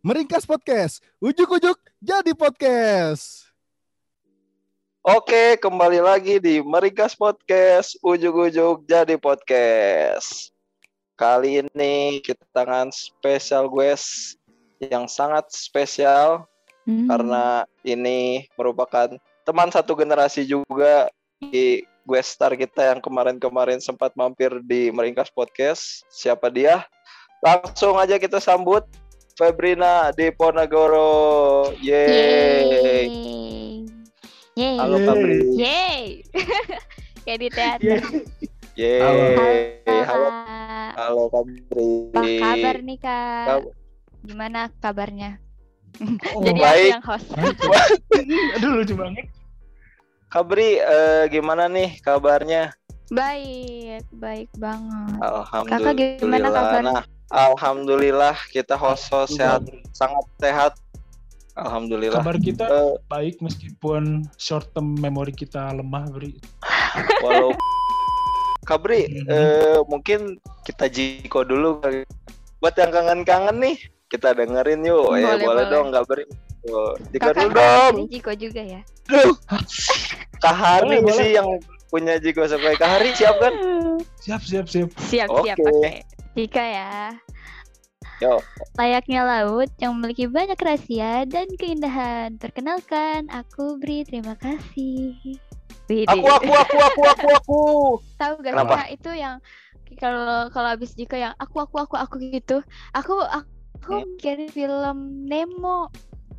Meringkas Podcast. Ujuk-ujuk jadi podcast. Oke, kembali lagi di Meringkas Podcast. Ujuk-ujuk jadi podcast. Kali ini kita tangan spesial guys yang sangat spesial Hmm. karena ini merupakan teman satu generasi juga di gue star kita yang kemarin-kemarin sempat mampir di Meringkas Podcast. Siapa dia? Langsung aja kita sambut Febrina Diponegoro. Yeay. Yeay. Halo. Febri. Yeay. Kayak di teater. Yeay. Halo, Kak. halo Febri. Apa kabar nih Kak? Kab- Gimana kabarnya? Oh, Jadi aku baik. yang host. Aduh lucu banget. Kabri, eh, gimana nih kabarnya? Baik, baik banget. Alhamdulillah. Kakak gimana kabarnya? Nah, Alhamdulillah kita host-host sehat, sangat sehat. Alhamdulillah. Kabar kita Eh, baik meskipun short term memori kita lemah, Bri. walau Kabri, Mhm. eh, mungkin kita jiko dulu. Buat yang kangen-kangen nih, kita dengerin yuk. ya Boleh, boleh boleh. dong, Jiko Kakak dulu dong. Jiko juga ya? Duh. Boleh. sih yang punya jiko sampai Kak Hari siap kan? Siap, siap, siap. Siap, siap. Oke. Oke. Jika ya. Yo. Layaknya laut yang memiliki banyak rahasia dan keindahan. Perkenalkan, aku Bri. Terima kasih. Widih. Aku, aku, aku, aku, aku, aku. tahu gak Kenapa? sih itu yang kalau kalau habis jika yang aku aku aku aku gitu aku aku Hmm. mikirin film Nemo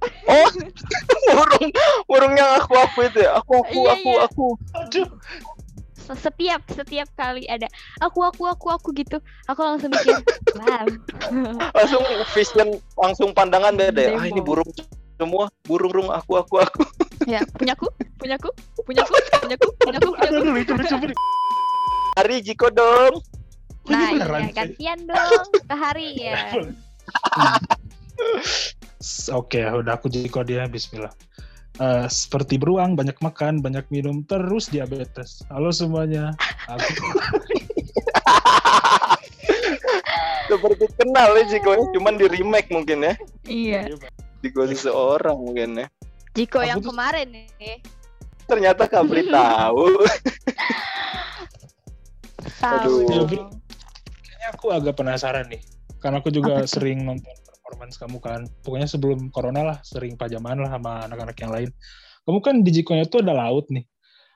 Oh, burung, burung yang aku, aku itu ya. Aku, aku, Iya, aku, iya. aku. Aduh. Se- setiap setiap kali ada aku aku aku aku gitu aku langsung mikir wow langsung vision langsung pandangan beda ya. Ah ini burung semua burung-burung aku aku aku. ya punyaku punyaku punyaku punyaku punyaku punyaku aduh, lucu, lucu. Hari Jiko dong. nah Ini beneran iya gantian dong ke hari ya Oke, udah aku jiko dia. Bismillah. Eh, seperti beruang, banyak makan, banyak minum, terus diabetes. Halo semuanya. Aku Seperti kenal ya Jiko, cuman di remake mungkin ya. iya Jiko seseorang mungkin ya. Jiko Aku yang tuh- kemarin nih Ternyata Kabri tahu. tahu Aduh. Kayaknya aku agak penasaran nih. Karena aku juga sering nonton performance kamu kan. Pokoknya sebelum corona lah, sering pajaman lah sama anak-anak yang lain. Kamu kan di Jikonya tuh ada laut nih.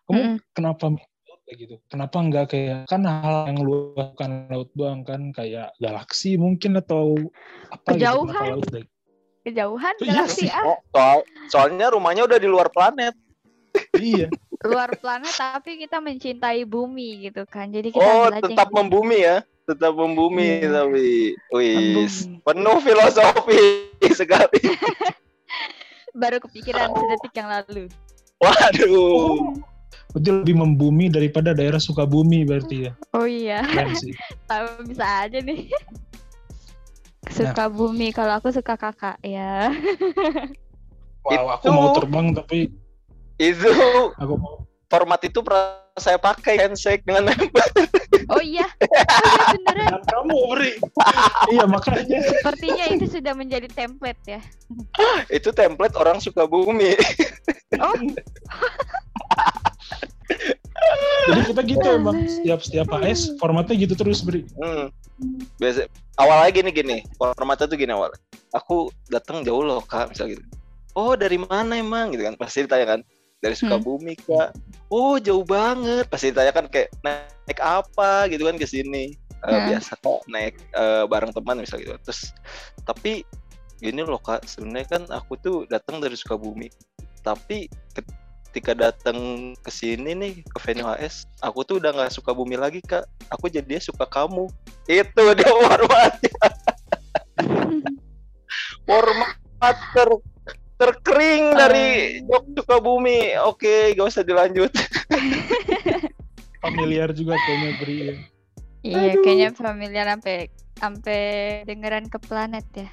Kamu Mm-mm. kenapa kayak gitu? Kenapa nggak kayak kan hal yang luas bukan laut doang kan kayak galaksi mungkin atau apa gitu? Kejauhan. Kenapa laut deh? kejauhan Iya galaksi sih. ah Oh, soal, soalnya rumahnya udah di luar planet. iya. luar planet tapi kita mencintai bumi gitu kan jadi kita Oh, tetap membumi ya. Tetap membumi Iya. tapi. Wih, Membumi. penuh filosofi sekali. baru kepikiran sedetik yang lalu Waduh. Berarti lebih membumi daripada daerah Sukabumi berarti ya. oh iya tahu bisa aja nih Nah. suka bumi kalau aku suka kakak ya Wow, aku mau terbang tapi Itu aku mau format itu pernah saya pakai handshake dengan member. Oh iya oh iya beneran Dan kamu beri. iya makanya. sepertinya itu sudah menjadi template ya itu template orang suka bumi. oh Jadi kita gitu emang setiap setiap AS formatnya gitu terus beri. Hmm. Biasa awalnya gini gini, formatnya tuh gini awal. Aku datang jauh loh kak, misal gitu. Oh dari mana emang gitu kan? Pasti ditanya kan dari Sukabumi kak. Oh jauh banget. Pasti ditanya kan kayak naik apa gitu kan ke sini. Hmm. Biasa kok naik eh, bareng teman misal gitu. Terus tapi gini loh kak, sebenarnya kan aku tuh datang dari Sukabumi. Tapi ketika datang ke sini nih ke venue HS, aku tuh udah nggak suka bumi lagi kak. Aku jadinya suka kamu. Itu dia formatnya. Format ter terkering dari jok suka bumi. Oke, gak usah dilanjut. Familiar juga kayaknya beri. ya. iya kayaknya familiar sampai sampai dengeran ke planet ya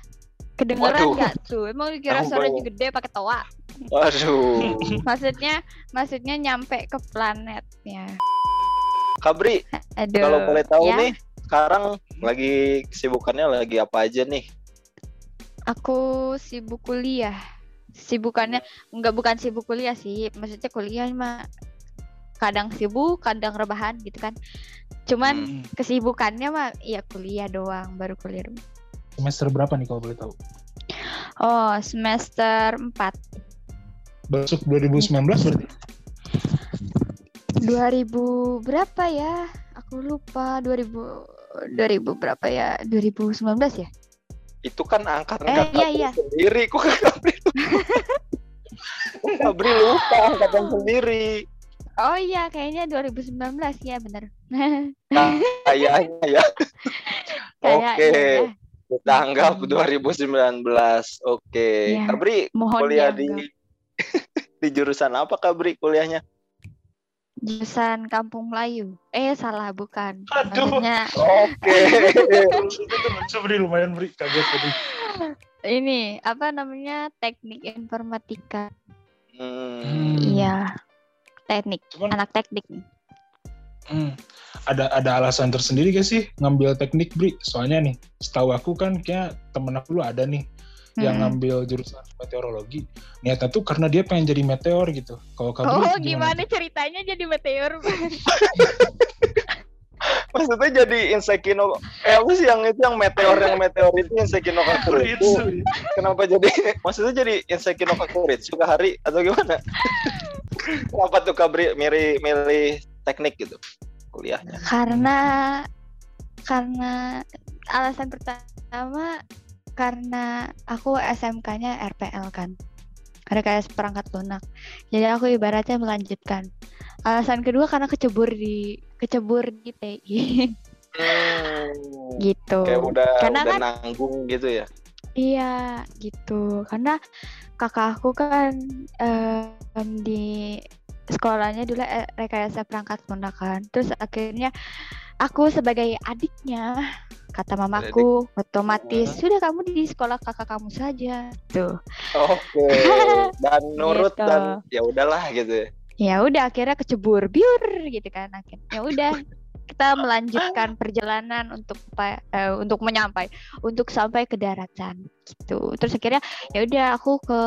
kedengeran Waduh. nggak tuh emang dikira Aku suaranya gede pakai toa Waduh. maksudnya maksudnya nyampe ke planetnya Kabri, aduh kalau boleh tahu ya? nih, sekarang lagi kesibukannya lagi apa aja nih? Aku sibuk kuliah. Sibukannya enggak bukan sibuk kuliah sih, maksudnya kuliah mah kadang sibuk, kadang rebahan gitu kan. Cuman Hmm. kesibukannya mah ya kuliah doang, baru kuliah. doang. Semester berapa nih kalau boleh tahu? Oh, semester 4. Besok 2019 berarti? 2000 berapa ya? Aku lupa 2000 2000 berapa ya? 2019 ya? Itu kan angkatan Eh, kakak iya, iya. sendiri. Kok Kabri lupa? Kok Kabri lupa angkatan sendiri. Oh iya, kayaknya 2019 ya bener. Kayaknya ya. Oke. iya, ya. Kita anggap Hmm. 2019. Oke. Iya. Kabri Mohon kuliah di di jurusan apa Kabri kuliahnya? Jurusan Kampung Melayu. Eh salah bukan. Aduh. Maksudnya Oke. beri lumayan beri kaget tadi. ini apa namanya teknik informatika. Hmm. Iya. Teknik. Cuman Anak teknik. hmm, ada ada alasan tersendiri gak sih ngambil teknik beri? Soalnya nih, setahu aku kan kayak temen aku lu ada nih yang Mm-mm. ngambil jurusan meteorologi. Niatnya tuh karena dia pengen jadi meteor gitu. Kalau kamu Oh gimana ceritanya jadi meteor? Maksudnya jadi insekino eh apa sih yang itu yang meteor yang meteor itu insekinokakur itu kenapa jadi maksudnya jadi insekinokakur suka hari atau gimana? kenapa tuh Kabri milih milih teknik gitu kuliahnya? karena karena alasan pertama karena aku SMK-nya RPL kan. Rekayasa perangkat lunak. Jadi aku ibaratnya melanjutkan. Alasan kedua karena kecebur di kecebur di TI Hmm, gitu. Kayak udah Karena udah kan- nanggung gitu ya. iya gitu. Karena kakak aku kan em, di sekolahnya dulu eh, rekayasa perangkat lunak kan. Terus akhirnya aku sebagai adiknya kata mamaku otomatis Hmm. sudah kamu di sekolah kakak kamu saja tuh Oke. Dan nurut Gitu. dan ya udahlah gitu ya. ya udah akhirnya kecebur biur gitu kan akhirnya ya udah kita melanjutkan perjalanan untuk eh, untuk menyampai untuk sampai ke daratan gitu terus akhirnya ya udah aku ke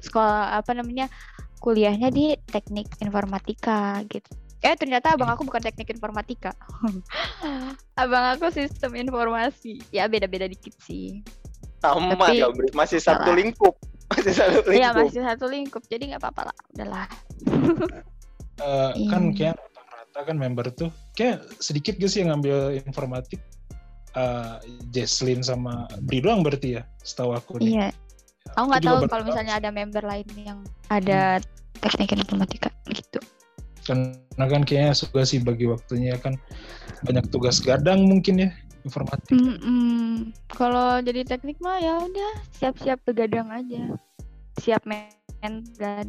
sekolah apa namanya kuliahnya di teknik informatika gitu eh ternyata abang aku bukan teknik informatika abang aku sistem informasi ya beda-beda dikit sih Sama Tapi- Kabri, masih satu salah. lingkup. Masih satu lingkup. Iya masih satu lingkup jadi nggak apa-apa lah udahlah Eh, kan Iya. kayak rata-rata kan member tuh kayak sedikit gak sih yang ngambil informatik Eh, Jesslyn sama Bri doang berarti ya setahu aku nih Iya. Aku Aku nggak tahu kalau misalnya ada member lain yang ada teknik informatika gitu. Karena kan kayaknya suka sih bagi waktunya kan banyak tugas gadang mungkin ya informatik Mm-mm. Kalau jadi teknik mah ya udah siap-siap begadang aja. Siap main dan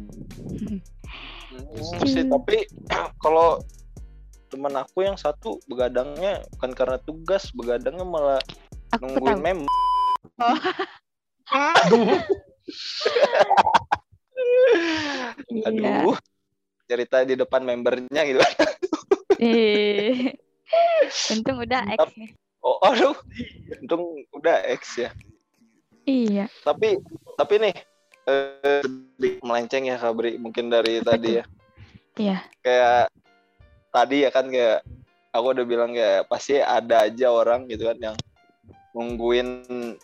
Hmm, sih tapi kalau teman aku yang satu begadangnya bukan karena tugas begadangnya malah aku nungguin tahu. mem aduh Iya. aduh cerita di depan membernya gitu Eh. Untung udah X nih. oh aduh untung udah X ya Iya. tapi tapi nih eh, sedikit melenceng ya Kabri mungkin dari tadi ya Iya. kayak tadi ya kan kayak aku udah bilang kayak pasti ada aja orang gitu kan yang nungguin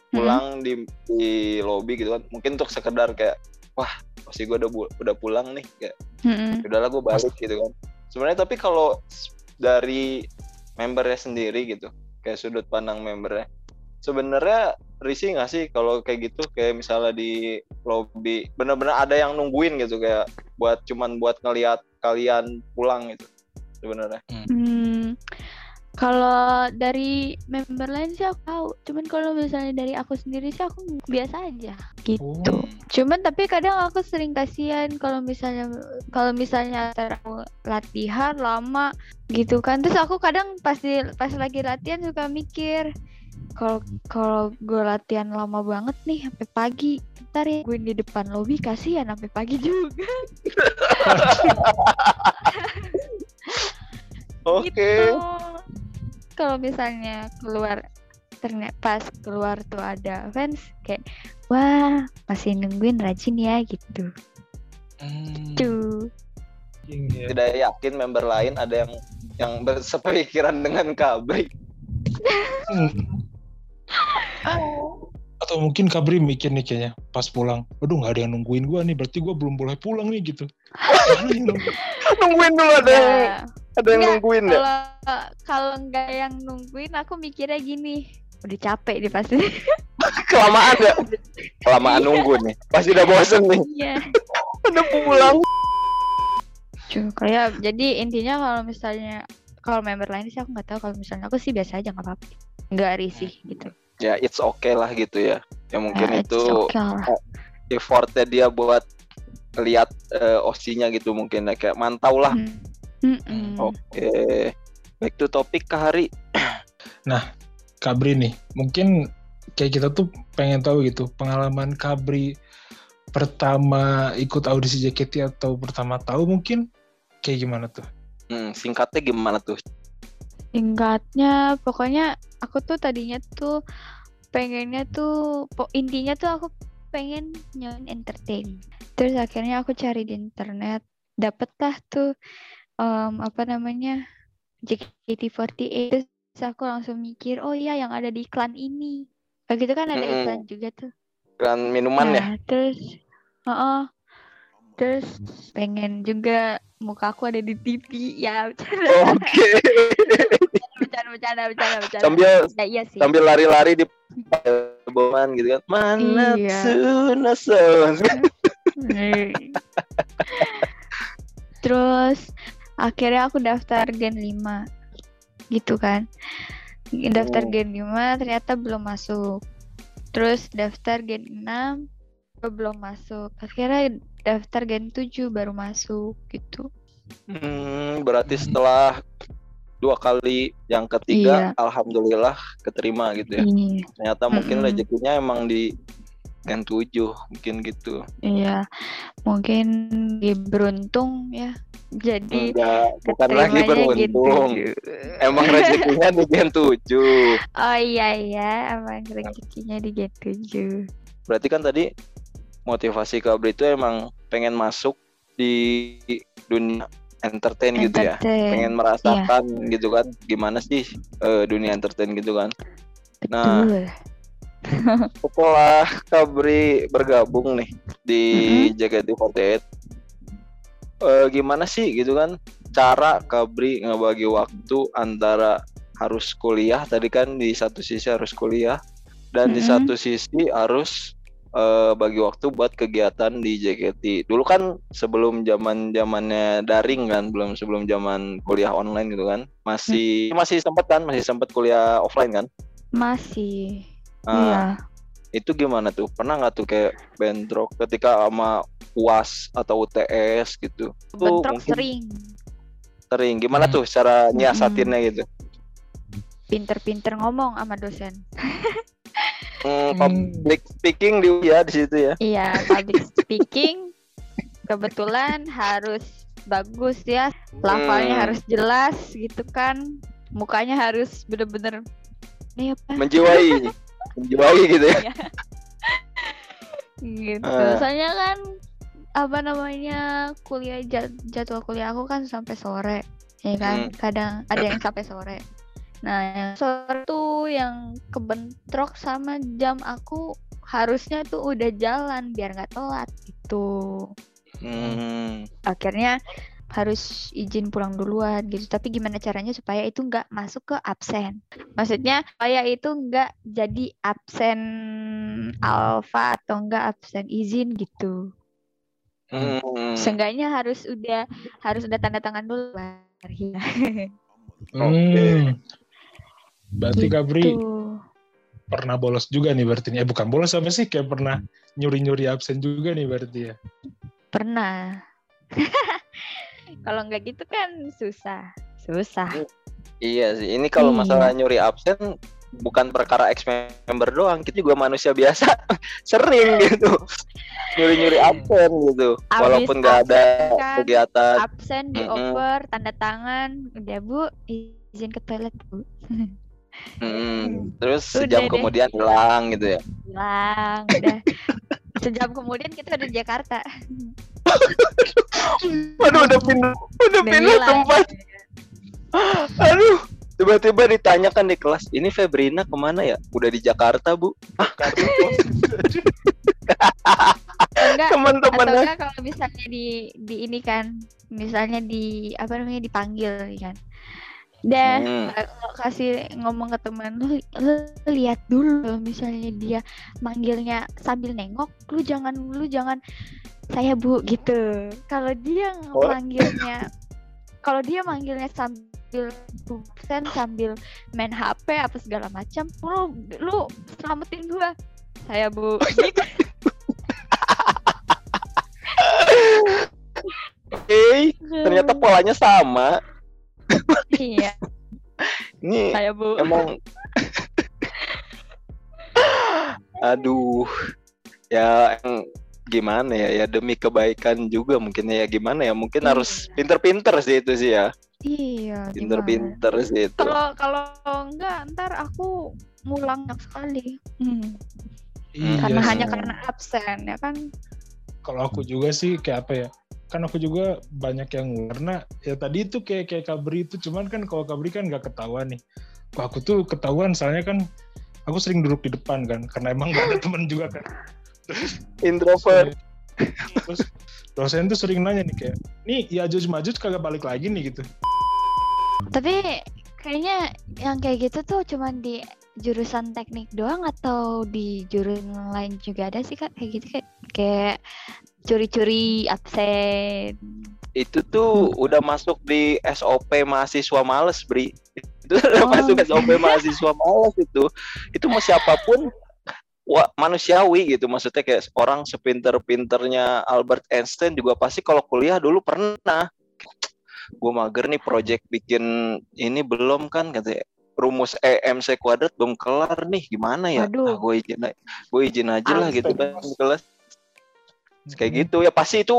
pulang di di lobby gitu kan mungkin untuk sekedar kayak wah pasti gue udah udah pulang nih kayak Mm-mm. udahlah gue balik gitu kan. Sebenarnya tapi kalau dari membernya sendiri gitu kayak sudut pandang membernya sebenarnya risih nggak sih kalau kayak gitu? Kayak misalnya di lobby bener-bener ada yang nungguin gitu kayak buat cuman buat ngelihat kalian pulang gitu sebenarnya. Hmm, kalau dari member lain sih aku tahu. Cuman kalau misalnya dari aku sendiri sih aku biasa aja gitu. Oh. Cuman tapi kadang aku sering kasihan kalau misalnya kalau misalnya aku latihan lama gitu kan. Terus aku kadang pas di, pas lagi latihan suka mikir kalau kalau gue latihan lama banget nih sampai pagi. Ntar ya gue di depan lobby kasihan sampai pagi juga. oke Gitu. Kalau misalnya keluar ternyata pas keluar tuh ada fans kayak wah masih nungguin rajin ya gitu Hmm, tuh iya. Tidak yakin member lain ada yang yang bersepemikiran dengan Kabri. Hmm. Atau mungkin Kabri mikir nih kayaknya pas pulang, aduh nggak ada yang nungguin gua nih, berarti gua belum boleh pulang nih gitu. Mana yang nunggu- nungguin dulu ada ada yang Nggak, nungguin ya. kalau kalau nggak yang nungguin aku mikirnya gini udah capek deh pasti Kelamaan ya. Kelamaan nunggu nih. Pasti udah bosen nih. iya Udah pulang. Cuy, kayak jadi intinya kalau misalnya kalau member lain sih aku nggak tahu kalau misalnya aku sih biasa aja nggak apa-apa nggak risih gitu Ya it's okay lah gitu ya. Ya mungkin Ya, it's itu okay lah. effortnya dia buat lihat eh, OC-nya gitu mungkin ya kayak mantau lah. Hmm. Mm-mm. Oke. Back to topik ke hari. Kabri nih, mungkin kayak kita tuh pengen tahu gitu pengalaman Kabri pertama ikut audisi JKT atau pertama tahu mungkin kayak gimana tuh? Hmm, singkatnya gimana tuh? Singkatnya pokoknya aku tuh tadinya tuh pengennya tuh intinya tuh aku pengen nyobain entertain. Terus akhirnya aku cari di internet, dapetlah tuh em, apa namanya JKT48. Terus aku langsung mikir, oh iya yang ada di iklan ini. Kayak gitu kan ada Mm-mm. iklan juga tuh. Kan minuman ya? Nah, terus, heeh. terus pengen juga muka aku ada di TV ya bercanda Oke. bercanda bercanda bercanda bercanda sambil ya, iya sih sambil lari-lari di boman gitu kan. Mana Iya. Hmm. Terus akhirnya aku daftar Gen 5 gitu kan. Daftar Oh. Gen 5 ternyata belum masuk. Terus daftar Gen 6 belum masuk. Akhirnya daftar Gen 7 baru masuk gitu. Hmm, berarti setelah dua kali yang ketiga Iya. alhamdulillah keterima gitu ya. Iya. Ternyata mungkin Mm-mm. rezekinya emang di Gen 7 mungkin gitu. Iya. Mungkin dia beruntung ya. Jadi Enggak, bukan lagi beruntung. 7. Emang rezekinya di Gen 7. Oh iya iya, emang rezekinya di Gen 7. Berarti kan tadi motivasi Kabri itu emang pengen masuk di dunia entertain gitu ya. Entertain. Pengen merasakan gitu kan gimana sih eh, dunia entertain gitu kan. Nah, Betul. setelah Kabri bergabung nih di JKT48 eh, gimana sih gitu kan cara Kabri ngebagi waktu antara harus kuliah? Tadi kan di satu sisi harus kuliah dan di Mm-mm. satu sisi harus eh, bagi waktu buat kegiatan di JKT dulu kan sebelum zaman zamannya daring kan belum sebelum zaman kuliah online gitu kan masih masih sempat kan masih sempat kuliah offline kan? Masih. Nah, Iya. itu gimana tuh? Pernah nggak tuh kayak bentrok ketika sama UAS atau UTS gitu? Tuh Bentrok mungkin sering. sering. Gimana Hmm. tuh cara nyiasatinnya gitu? Pinter-pinter ngomong sama dosen. Hmm, Hmm. public speaking di ya di situ ya. Iya, public speaking kebetulan harus bagus ya. Lafalnya Hmm. harus jelas gitu kan. Mukanya harus bener-bener apa? Menjiwai, menjiwai gitu ya. gitu. Ah. Soalnya kan apa namanya kuliah jad- jadwal kuliah aku kan sampai sore, ya kan? Hmm. Kadang ada yang sampai sore. Nah, yang sore tuh yang kebentrok sama jam aku harusnya tuh udah jalan biar nggak telat gitu. Hmm. Akhirnya harus izin pulang duluan gitu. Tapi gimana caranya supaya itu nggak masuk ke absen? Maksudnya supaya itu nggak jadi absen alfa atau nggak absen izin gitu. Hmm. Seenggaknya harus udah harus udah tanda tangan dulu. Iya. Hmm. Berarti Gitu. pernah bolos juga nih berarti nih. Eh bukan bolos apa sih? Kayak pernah nyuri-nyuri absen juga nih berarti ya. Pernah. Kalau nggak gitu kan susah. Susah. Iya sih. Ini kalau Iya. masalah nyuri absen bukan perkara ex member doang, kita juga manusia biasa sering gitu. Nyuri-nyuri absen gitu. Abis Walaupun nggak ada kan, kegiatan. Absen Mm-mm. dioper, tanda tangan, udah Bu, izin ke toilet Bu. Hmm, terus Udah sejam deh. kemudian hilang gitu ya. hilang udah sejam kemudian kita udah di Jakarta Waduh udah pindah udah pindah tempat. Aduh, tiba-tiba ditanyakan di kelas, ini Febrina ke mana ya? Udah di Jakarta bu? Atau enggak atau Teman-temannya. enggak kalau misalnya di di ini kan misalnya di apa namanya dipanggil kan Dah, Hmm. kalau kasih ngomong ke teman lu, lu lihat dulu misalnya dia manggilnya sambil nengok, lu jangan lu jangan saya bu gitu. Kalau dia Oh. manggilnya kalau dia manggilnya sambil bukan sambil main HP apa segala macam, lu lu selamatin gua. Saya bu. Gitu. Oke, ternyata polanya sama. iya, Ini saya bu. emang aduh ya gimana ya ya demi kebaikan juga mungkin ya gimana ya mungkin Iya. harus pinter-pinter sih itu sih ya Iya, pinter-pinter sih itu Kalau kalau enggak ntar aku ngulang sekali. Hmm. Iya karena sih. hanya karena absen ya kan kalau aku juga sih kayak apa ya kan aku juga banyak yang karena ya tadi itu kayak kayak kabri itu cuman kan kalau kabri kan nggak ketahuan nih Kalau aku tuh ketahuan soalnya kan aku sering duduk di depan kan karena emang gak ada temen juga kan introvert. Terus dosen tuh sering nanya nih kayak nih ya Ajuj Majuj kagak balik lagi nih gitu. Tapi kayaknya yang kayak gitu tuh cuman di jurusan teknik doang atau di jurusan lain juga ada sih kak? Kayak gitu kayak kayak curi-curi absen. Itu tuh udah masuk di SOP mahasiswa males Bri. Itu udah Oh. masuk SOP mahasiswa males itu. Itu mau siapa pun wah, manusiawi gitu. Maksudnya kayak orang sepinter-pinternya Albert Einstein juga pasti kalau kuliah dulu pernah. Gue mager nih project bikin ini belum kan katanya rumus EMC kuadrat belum kelar nih. Gimana ya? Waduh. gue izin gue izin aja lah gitu kan kelas kayak Hmm. gitu. Ya pasti itu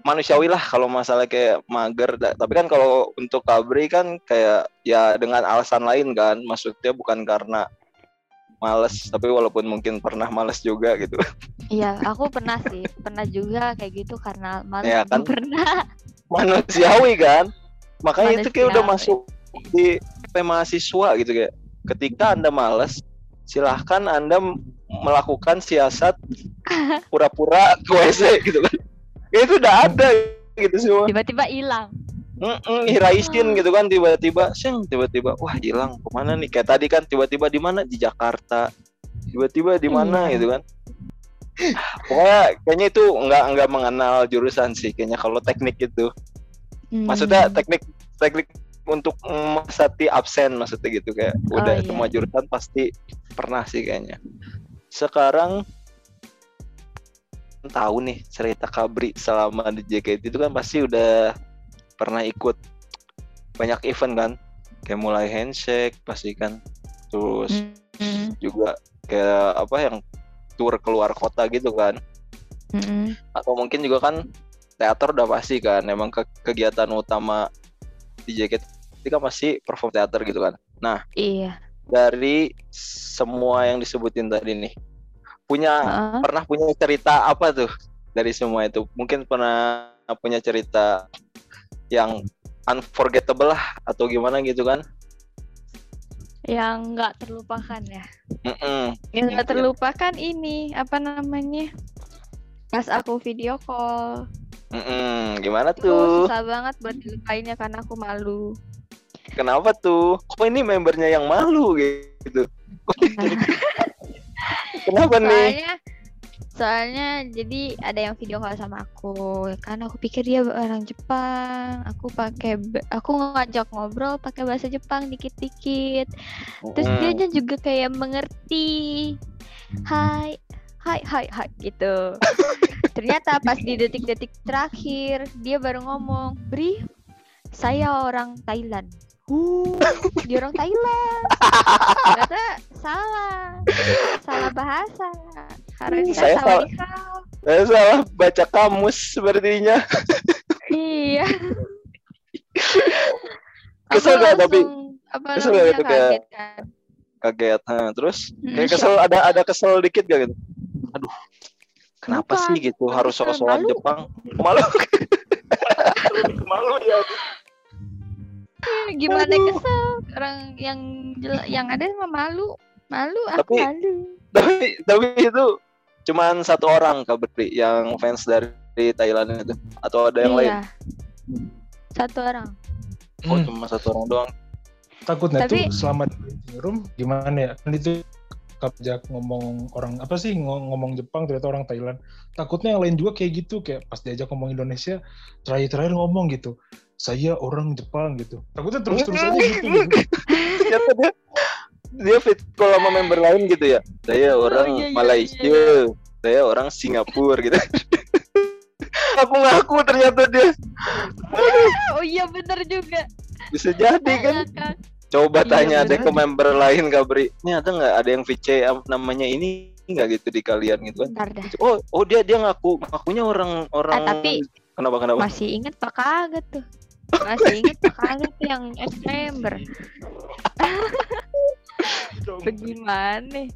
manusiawi lah kalau masalah kayak mager. Tapi kan kalau untuk kabri kan kayak ya dengan alasan lain kan. Maksudnya bukan karena males tapi walaupun mungkin pernah males juga gitu. Iya aku pernah sih pernah juga kayak gitu karena malah Ya kan? pernah. Manusiawi kan? Makanya itu kayak udah Manusiawi. masuk di mahasiswa gitu kayak ketika anda males silahkan anda melakukan siasat pura-pura ke WC gitu kan. Ya, itu udah ada gitu semua. Tiba-tiba hilang Mm-mm, hiraisin gitu kan tiba-tiba sing tiba-tiba wah hilang. Ke mana nih? Kayak tadi kan tiba-tiba di mana? Di Jakarta. Tiba-tiba di mana Iya. gitu kan? Pokoknya kayaknya itu nggak nggak mengenal jurusan sih kayaknya kalau teknik itu. Maksudnya Hmm. teknik teknik untuk mensiasati absen maksudnya gitu kayak Oh, udah iya. semua jurusan pasti pernah sih kayaknya. Sekarang tahu nih cerita Kabri selama di JKT itu kan pasti udah pernah ikut banyak event kan. Kayak mulai handshake pasti kan. Terus Hmm. juga kayak apa yang tour keluar kota gitu kan. Hmm. atau mungkin juga kan teater udah pasti kan. Emang ke- kegiatan utama di JKT kan pasti perform teater gitu kan. Iya. dari semua yang disebutin tadi nih punya Heeh. pernah punya cerita apa tuh dari semua itu? Mungkin pernah punya cerita yang unforgettable lah atau gimana gitu kan? Yang nggak terlupakan ya? Mm-mm. yang nggak terlupakan ini apa namanya? Pas aku video call. Mm-mm. gimana itu tuh? susah banget buat dilupainnya karena aku malu. Kenapa tuh? Kok ini membernya yang malu gitu? Kenapa nih soalnya jadi ada yang video call sama aku kan? Aku pikir dia orang Jepang. Aku pakai aku ngajak ngobrol pakai bahasa Jepang dikit-dikit. Terus Mm-mm. dia juga kayak mengerti. Hai hai hai hai gitu. Ternyata pas di detik-detik terakhir dia baru ngomong Bri saya orang Thailand. Uh dia orang Thailand. Ternyata salah. Salah bahasa harusnya Saya salah- saya salah baca kamus sepertinya. Iya. Kesel Aku nggak tapi? Kesel namanya gitu kayak- kaget kan? kaget. Hah, terus Hmm, kayak kesel ada ada kesel dikit gak gitu? Aduh kenapa Bukan, sih gitu? harus sok-sokan malu. Jepang. Malu. Malu ya. Gimana Aduh. kesel? Orang yang yang ada mah malu. Malu aku Tapi- malu. tapi tapi itu cuman satu orang kabri yang fans dari Thailand itu. Atau ada yang lain? Iya. Satu orang. oh Hmm, cuma satu orang doang. Takutnya Tapi- tuh selama di room gimana ya? Kan itu kapjak ngomong orang apa sih ngo- ngomong Jepang ternyata orang Thailand. Takutnya yang lain juga kayak gitu kayak pas diajak ngomong Indonesia terakhir-terakhir ngomong gitu. Saya orang Jepang gitu. Takutnya terus-terus aja gitu, gitu. ternyata dia dia fit kalau sama member lain gitu ya. Saya orang iya, iya, Malaysia. iya, saya orang Singapura gitu. Aku ngaku ternyata dia. Oh iya bener juga. bisa jadi kan? Iya, coba Iya, tanya deh bisa ke member lain Gabri. Ini ada nggak? Ada yang VC am- namanya ini nggak gitu di kalian gitu? Kan oh oh dia dia ngaku. Ngakunya orang orang Ah, tapi kenapa kenapa? masih inget pak kagak tuh. Masih inget pak kagak tuh yang ex member. Bagaimana?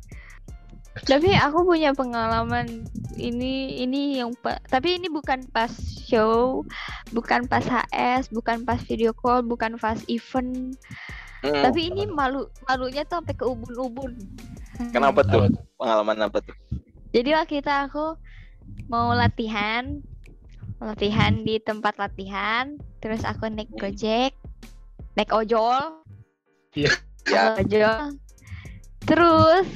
Tapi aku punya pengalaman ini ini yang tapi ini bukan pas show, bukan pas HS, bukan pas video call, bukan pas event. Hmm, Tapi ini malu malunya tuh sampai ke ubun-ubun. kenapa tuh pengalaman apa tuh Jadi waktu itu aku mau latihan, latihan di tempat latihan, terus aku naik gojek, naik ojol, Iya. Ya. ojol, terus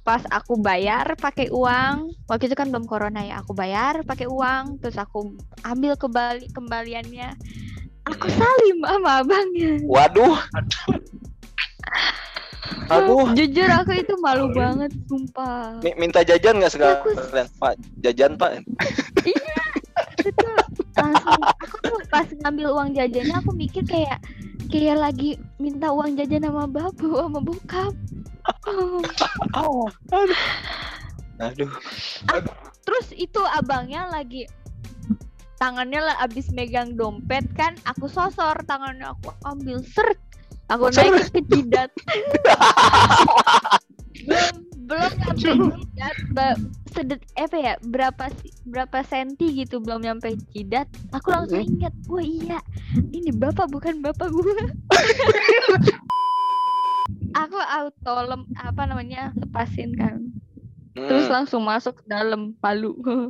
pas aku bayar pakai uang, waktu itu kan belum corona ya, aku bayar pakai uang, terus aku ambil kembali kembaliannya, aku salim sama abangnya. waduh. Aduh. Jujur aku itu malu banget, sumpah. mi- minta jajan nggak Aku- sekalian pak jajan pak. Itu langsung. Aku tuh pas ngambil uang jajannya aku mikir kayak kayak lagi minta uang jajan sama babu sama bokap. Aduh. Terus itu abangnya lagi tangannya lah abis megang dompet kan aku sosor tangannya aku ambil seret aku naik ke jidat belum nyampe jidat sedet apa ya berapa berapa senti gitu belum nyampe jidat. Aku langsung ingat wah iya ini bapak bukan bapak gua. Aku auto lem apa namanya lepasin kan. Terus Hmm. langsung masuk ke dalam palu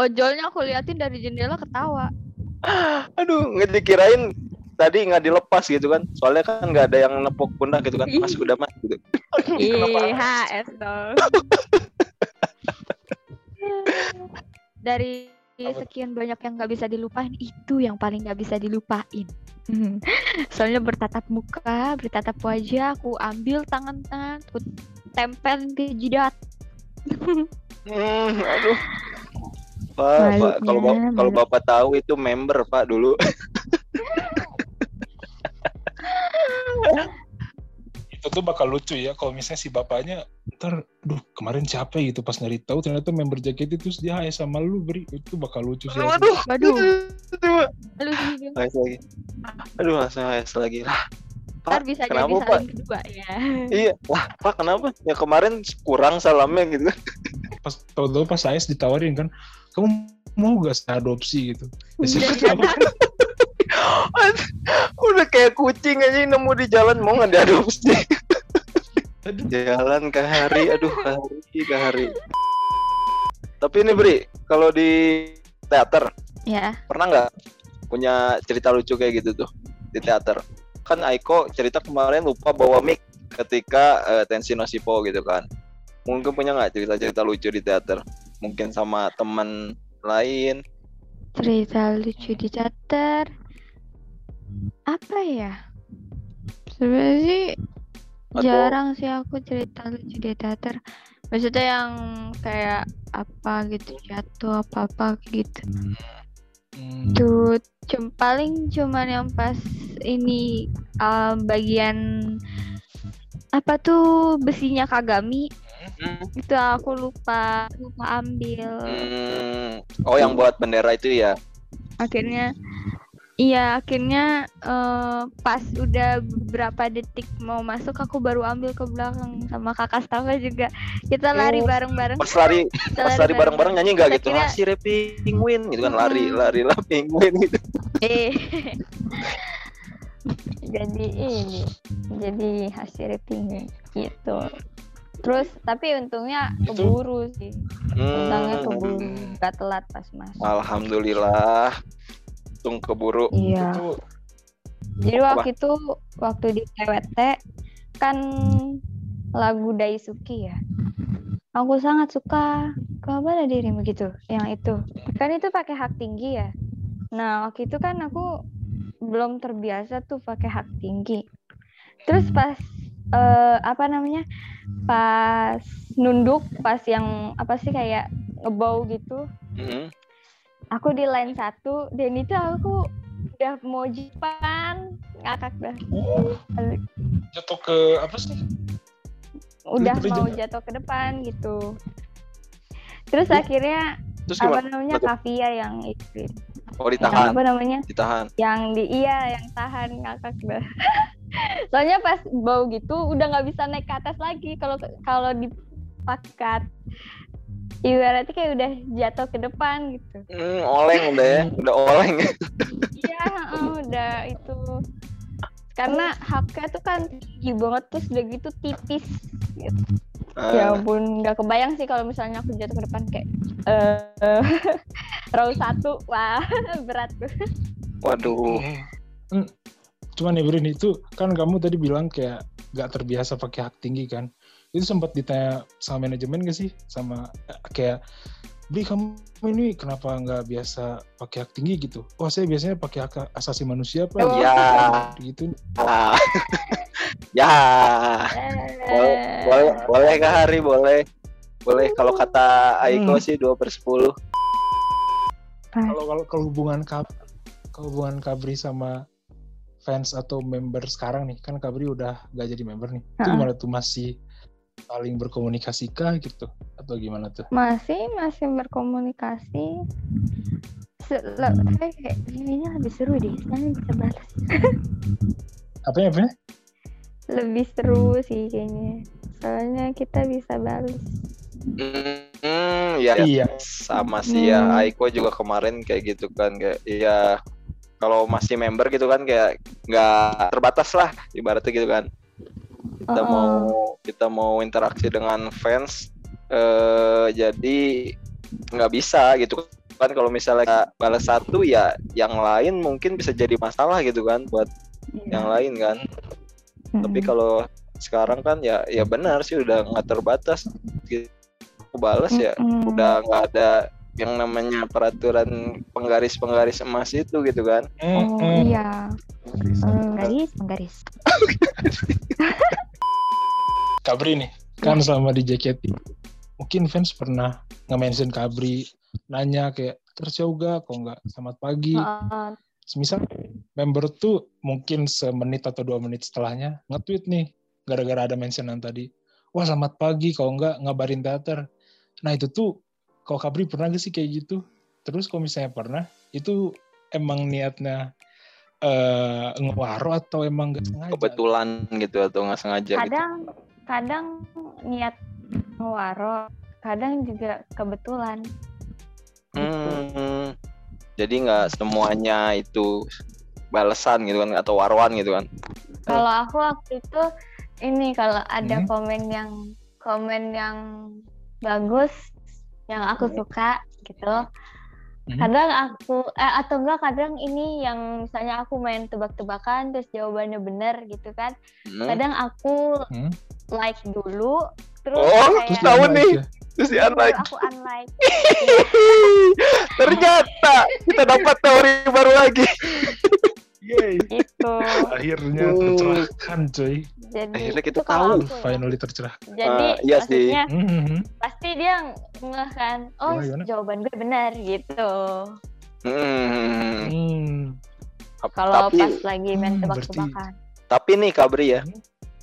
ojolnya aku liatin dari jendela ketawa. Aduh nggak dikirain tadi nggak dilepas gitu kan soalnya kan nggak ada yang nepuk pundak gitu kan mas udah mas gitu Ih, HS dong. Dari sekian banyak yang nggak bisa dilupain, itu yang paling nggak bisa dilupain. Soalnya bertatap muka, bertatap wajah, aku ambil tangan-tangan, aku tempel ke jidat. Hmm, aduh Pak, Pak, kalau kalau bapak tahu itu member Pak dulu. Itu tuh bakal lucu ya kalau misalnya si bapaknya ntar duh kemarin siapa ya gitu pas nyari tahu ternyata member jaket itu terus dia HS sama lu beri itu bakal lucu sih Aduh, sih. HS lagi. Aduh, langsung HS lagi. Lah, Ntar Pak, bisa kenapa, jadi Pak? saling kedua ya. iya. Lah, Pak, kenapa? Ya kemarin kurang salamnya gitu kan. pas tahu-tahu pas HS ditawarin kan kamu mau gak saya adopsi gitu ya, siapa Iya, tahu kan Udah kayak kucing aja nemu di jalan mau nggak diadopsi. aduh Jalan ke hari, aduh ke hari, ke hari. Tapi ini Bri, kalau di teater Ya, pernah nggak punya cerita lucu kayak gitu tuh di teater? Kan Aiko cerita kemarin lupa bawa mic ketika eh, tensi Nosipo gitu kan. Mungkin punya nggak cerita-cerita lucu di teater? Mungkin sama teman lain. cerita lucu di teater. Apa ya? Sebenarnya sih Atau- jarang sih aku cerita lucu di teater. Maksudnya yang kayak apa gitu jatuh apa apa gitu. Hmm, Tuh cum- paling cuman yang pas ini uh, bagian apa tuh besinya Kagami Hmm. itu aku lupa lupa ambil. Hmm. Oh yang buat bendera itu ya? akhirnya Iya, akhirnya eh, pas udah beberapa detik mau masuk aku baru ambil ke belakang sama kakak staffnya juga. Kita lari Oh. bareng-bareng. Pas lari Kita pas lari bareng-bareng nyanyi nggak Saya gitu? kira- Ah, si Repi penguin gitu kan lari Mm-mm. lari lah penguin gitu. Eh. jadi ini jadi hasil pingin gitu. Terus tapi untungnya Itu- keburu sih. Untungnya Hmm. keburu, gak telat pas masuk. Alhamdulillah. Tung keburu. Iya. Itu Jadi waktu itu waktu di TWT kan lagu Daisuki ya. Aku sangat suka kabar dirimu gitu, yang itu. Kan itu pakai hak tinggi ya. Nah, waktu itu kan aku belum terbiasa tuh pakai hak tinggi. Terus pas eh, apa namanya? Pas nunduk, pas yang apa sih kayak ngebau gitu, Mm. Aku di line satu dan itu aku udah mau jipan ngakak dah. Jatuh ke apa sih? udah Literally mau jatuh. jatuh ke depan gitu. Terus akhirnya Terus apa namanya Betul. Kavia yang itu Oh yang ditahan, apa namanya? Ditahan. yang di iya yang tahan ngakak dah. Soalnya pas bau gitu udah nggak bisa naik ke atas lagi. Kalau kalau dipakat ibaratnya kayak udah jatuh ke depan gitu Hmm, oleng udah ya, udah oleng. Iya, heeh, udah itu. Karena haknya tuh kan tinggi banget terus udah gitu tipis. Gitu. Ya Ah, ampun, nggak kebayang sih kalau misalnya aku jatuh ke depan kayak eh row satu, wah berat tuh. waduh. Hmm. Cuman ya Brin itu kan kamu tadi bilang kayak gak terbiasa pakai hak tinggi kan. Itu sempat ditanya sama manajemen gak sih? Sama eh, kayak Bri kamu ini kenapa nggak biasa pakai hak tinggi gitu? Oh saya biasanya pakai hak asasi manusia pak. Oh. Ya, Gitu. ah. ya. Boleh, boleh, boleh Kak Hari, boleh. Boleh kalau kata Aiko Hmm. sih 2 per 10. Kalau kalau kalau hubungan kab kalau hubungan Kabri sama fans atau member sekarang nih kan Kabri udah gak jadi member nih. Itu gimana tuh masih saling berkomunikasi kah gitu atau gimana tuh? Masih masih berkomunikasi. Se- kayak kayak kayaknya lebih seru deh, soalnya bisa balas. Apa ya? Apa ya? Lebih seru sih kayaknya. Soalnya kita bisa balas. Hmm, ya, Iya. sama sih ya. Hmm. Aiko juga kemarin kayak gitu kan kayak iya kalau masih member gitu kan kayak nggak terbatas lah ibaratnya gitu kan. Kita Oh, mau oh. kita mau interaksi dengan fans eh jadi nggak bisa gitu kan kalau misalnya balas satu ya yang lain mungkin bisa jadi masalah gitu kan buat Iya. yang lain kan. Tapi Mm-mm. kalau sekarang kan ya ya benar sih udah nggak terbatas gitu. balas ya Mm-mm. udah nggak ada yang namanya peraturan penggaris-penggaris emas itu gitu kan. Oh Mm-mm. iya, penggaris, penggaris. Kabri nih kan selama di JKT mungkin fans pernah nge-mention Kabri nanya kayak terjauh gak kok nggak selamat pagi Heeh. semisal member tuh mungkin semenit atau dua menit setelahnya nge-tweet nih gara-gara ada mentionan tadi wah selamat pagi kalau nggak ngabarin teater nah itu tuh kalau Kabri pernah gak sih kayak gitu terus kalau misalnya pernah itu emang niatnya eh ngewaro atau emang gak sengaja Kebetulan gitu atau nggak sengaja gitu. kadang kadang niat ngewaro kadang juga kebetulan Hmm, jadi nggak semuanya itu balasan gitu kan atau warwan gitu kan. kalau aku waktu itu ini kalau ada Hmm. komen yang komen yang bagus yang aku suka gitu Hmm. kadang aku eh, atau enggak kadang ini yang misalnya aku main tebak-tebakan terus jawabannya bener gitu kan Hmm. kadang aku Hmm. like dulu terus Oh, kayak terus tahu nih. ya. Terus di baru unlike. aku unlike Ternyata kita dapat teori baru lagi. Yeay. gitu akhirnya Oh. tercerahkan cuy jadi Akhirnya kita itu kalau tahu. aku ya. finally tercerahkan jadi Ah, iya sih. maksudnya Mhm. pasti dia ngeh kan oh Gimana, gimana? jawaban gue benar gitu Hmm. Hmm. kalau pas lagi main Hmm, tebak-tebakan tapi nih Kabri ya,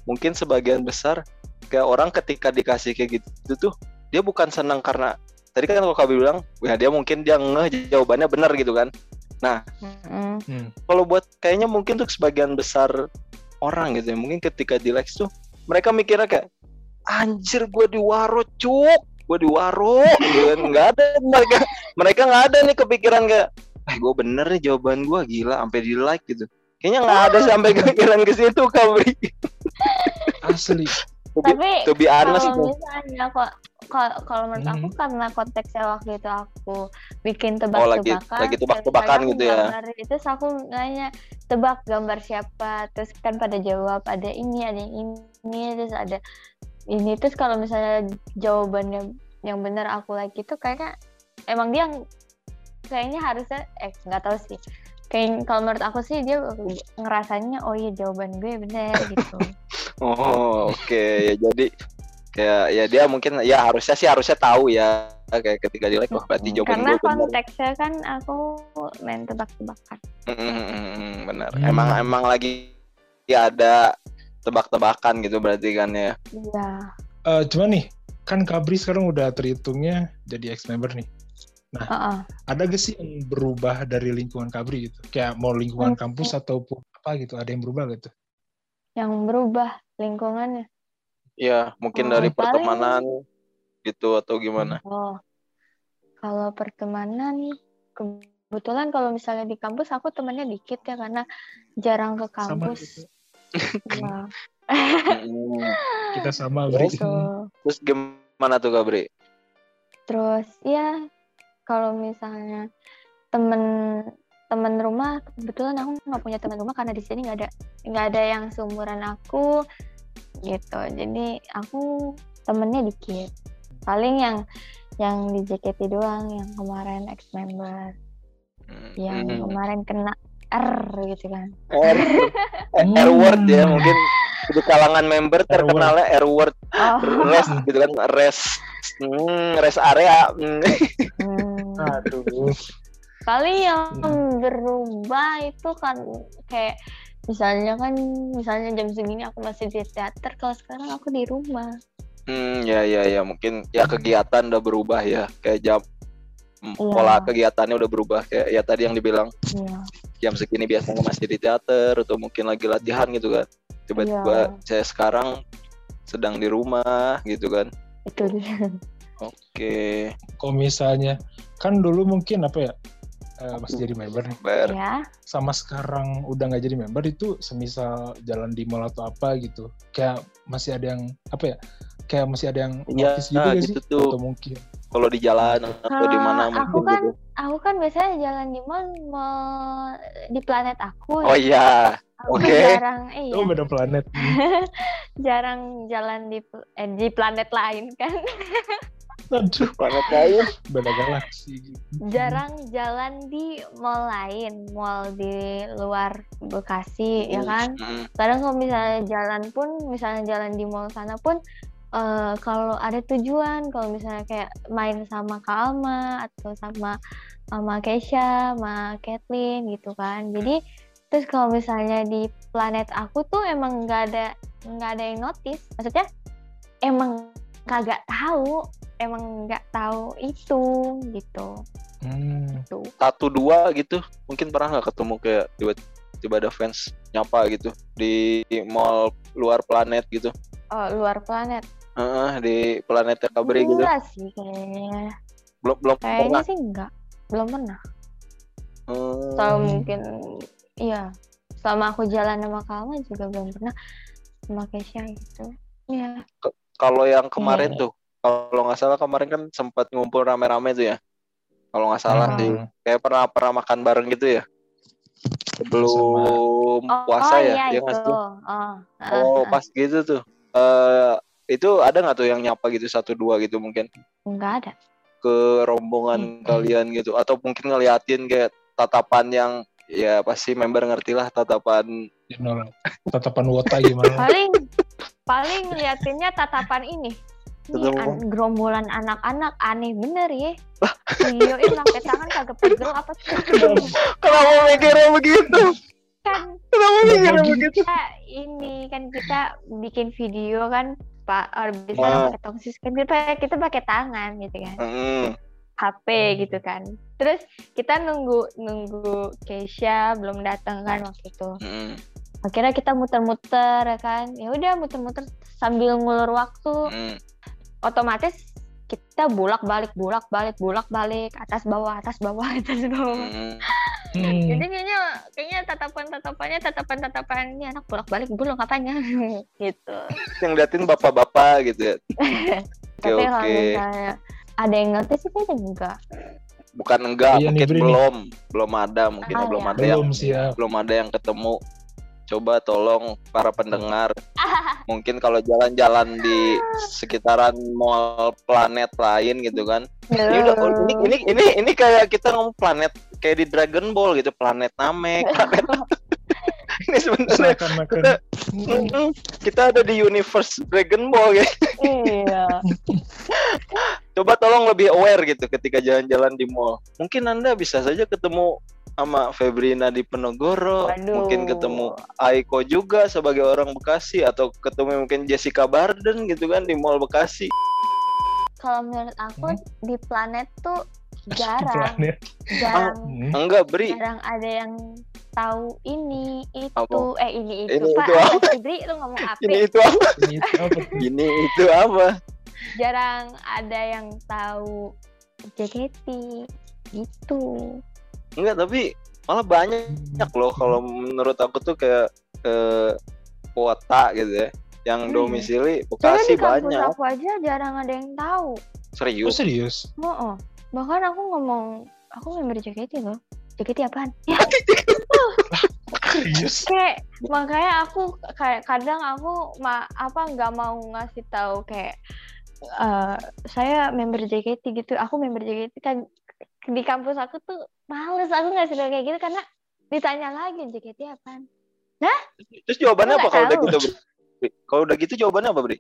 mungkin sebagian besar kayak orang ketika dikasih kayak gitu tuh dia bukan senang karena tadi kan kalau Kabri bilang, wah dia mungkin dia ngeh jawabannya benar gitu kan. Mm-mm. Mm-mm. kalau buat kayaknya mungkin untuk sebagian besar orang gitu ya mungkin ketika di likes tuh mereka mikirnya kayak anjir gue di waro cuk gue di waro gitu kan nggak ada mereka mereka nggak ada nih kepikiran kayak eh gue bener nih jawaban gue gila sampai di like gitu kayaknya nggak ada sampai kepikiran ke situ kabri Asli. To be, Tapi to be honest kalau misalnya kok kalau menurut aku Mhm. karena konteksnya waktu itu aku bikin Oh, lagi- tebak-tebakan lagi tebak-tebakan gitu ya. gambar, itu aku nanya tebak gambar siapa terus kan pada jawab ada ini ada yang ini terus ada ini terus kalau misalnya jawabannya yang benar aku like itu kayaknya emang dia kayaknya harusnya eh nggak tahu sih kayak kalau menurut aku sih dia ngerasanya oh iya jawaban gue benar gitu Oh oke ya jadi kayak ya dia mungkin ya harusnya sih harusnya tahu ya kayak ketika di like wah berarti jawaban karena gue benar. konteksnya kan aku main tebak-tebakan Mm-mm, benar. Hmm. Emang emang lagi ya ada tebak-tebakan gitu berarti kan ya. iya Eh, cuman nih, kan Kabri sekarang udah terhitungnya jadi ex-member nih. Heeh. Ada gak sih yang berubah dari lingkungan Kabri gitu? Kayak mau lingkungan Hmm. kampus ataupun apa gitu? Ada yang berubah gitu? yang berubah lingkungannya Ya mungkin Oh, dari paling- pertemanan gitu atau gimana? oh kalau pertemanan kebetulan kalau misalnya di kampus aku temannya dikit ya karena jarang ke Sama kampus gitu. Nah, Mm. Kita sama Bri. Terus? gitu. Terus gimana tuh Kabri? terus ya kalau misalnya temen temen rumah kebetulan aku nggak punya teman rumah karena di sini nggak ada nggak ada yang seumuran aku gitu. Jadi aku temennya dikit. Paling yang yang di JKT doang yang kemarin ex member yang Mm. kemarin kena R gitu kan. R. R word ya mungkin di kalangan member terkenalnya R word oh. Rest gitu kan rest. Hmm, rest area. Hmm. Aduh. Paling yang Hmm. berubah itu kan kayak misalnya kan misalnya jam segini aku masih di teater kalau sekarang aku di rumah Hmm, ya ya ya mungkin ya kegiatan udah berubah ya kayak jam Iya. pola kegiatannya udah berubah kayak ya tadi yang dibilang iya jam segini biasanya masih di teater atau mungkin lagi latihan gitu kan tiba-tiba Iya. saya sekarang sedang di rumah gitu kan itu dia oke Kalau misalnya, kan dulu mungkin apa ya, eh, masih jadi member nih. ber ya Sama sekarang udah nggak jadi member itu semisal jalan di mall atau apa gitu. Kayak masih ada yang, apa ya, kayak masih ada yang Iya, notice gitu gak gitu sih? tuh. Atau mungkin. kalau di jalan atau di mana Ah, mungkin aku kan gitu aku kan biasanya jalan di mall mall di planet aku oh iya oke. jarang eh, Oh beda planet. jarang jalan di eh, di planet lain kan Aduh, planet lain beda galaksi. gitu. jarang jalan di mall lain. Mall di luar Bekasi ya kan? Hmm, kadang kalau misalnya jalan pun misalnya jalan di mall sana pun eh, kalau ada tujuan kalau misalnya kayak main sama Kak Alma atau sama sama Keisha sama Kathleen gitu kan. Jadi terus kalau misalnya di planet aku tuh emang nggak ada nggak ada yang notice. Maksudnya emang kagak tahu emang nggak tahu itu gitu. Hmm. tuh satu dua gitu mungkin pernah nggak ketemu kayak tiba-tiba ada fans nyapa gitu di mall luar planet gitu? Oh, luar planet? Heeh, di planetnya Kabri gitu. Enggak sih kayaknya. Belum belum kayaknya pernah sih enggak. Belum pernah. Hmm, Atau mungkin iya. Selama aku jalan sama Kalma juga belum pernah. Sama Keisha gitu. Iya. Kalau yang kemarin Iya. tuh kalau nggak salah kemarin kan sempat ngumpul rame-rame tuh ya. Kalau nggak salah Hmm. sih. Kayak pernah pernah makan bareng gitu ya. Sebelum oh, puasa oh, ya iya ya itu. nggak sih? oh, oh uh, uh. pas gitu tuh. Eh itu ada nggak tuh yang nyapa gitu satu dua gitu mungkin? Nggak ada. Ke rombongan Hmm. kalian gitu. Atau mungkin ngeliatin kayak tatapan yang ya pasti member ngerti lah tatapan tatapan wota gimana? paling paling ngeliatinnya tatapan ini ini an- gerombolan anak-anak aneh bener ya videoin pakai tangan kagak pegel apa tuh kenapa mikirnya begitu kan kenapa mikirnya begitu kita ini kan kita bikin video kan pak bisa Ah. pakai tongsis kan kita pakai kita pakai tangan gitu kan Hmm, HP gitu kan. Terus kita nunggu nunggu Keisha belum datang kan waktu itu. Mm, Akhirnya kita muter-muter ya kan. Ya udah muter-muter sambil ngulur waktu. mm. Otomatis kita bolak-balik bolak-balik bolak-balik atas bawah atas bawah atas bawah. Mm. Hmm. Jadi kayaknya kayaknya tatapan-tatapannya tatapan-tatapan ini anak bolak-balik dulu ngapainnya gitu. Yang liatin bapak-bapak gitu ya. Oke Tapi kalau oke. misalnya ada yang ngerti sih kayaknya enggak. Bukan enggak, Iya mungkin nih. belum, belum ada, mungkin Ah, belum iya. ada yang Belum sih ya. belum ada yang ketemu. Coba tolong para pendengar, mungkin kalau jalan-jalan di sekitaran mall planet lain gitu kan. Ini udah oh, ini ini ini ini kayak kita ngomong planet kayak di Dragon Ball gitu, planet Namek, planet ini sebenarnya kita, kita ada di universe Dragon Ball ya. iya. Coba tolong lebih aware gitu ketika jalan-jalan di mall. Mungkin Anda bisa saja ketemu sama Febrina di Penogoro, Waduh. mungkin ketemu Aiko juga sebagai orang Bekasi atau ketemu mungkin Jessica Barden gitu kan di mall Bekasi. Kalau menurut aku Hmm? di planet tuh jarang, planet. jarang, Hmm. Enggak, Bri. jarang ada yang tahu ini itu, Apa? eh ini itu, Ini Pak. itu apa? Apa Bri? Lu ngomong apa? Ini itu apa? Ini apa tuh? Ini itu apa? Jarang ada yang tahu JKT gitu. Enggak, tapi malah banyak loh kalau menurut aku tuh kayak eh, kota gitu ya yang Hmm. domisili Soalnya Bekasi di kampus banyak. aku aja jarang ada yang tahu. Oh, Serius. serius? Oh, oh. bahkan aku ngomong, aku member JKT loh. JKT apaan? Ya, Serius? kayak makanya aku kayak kadang aku ma apa nggak mau ngasih tahu kayak eh, saya member JKT gitu. Aku member JKT kan di kampus aku tuh males aku ngasih tahu kayak gitu karena ditanya lagi JKT apaan. Terus jawabannya apa nggak kalau udah gitu? Kalau udah gitu jawabannya apa, Bri?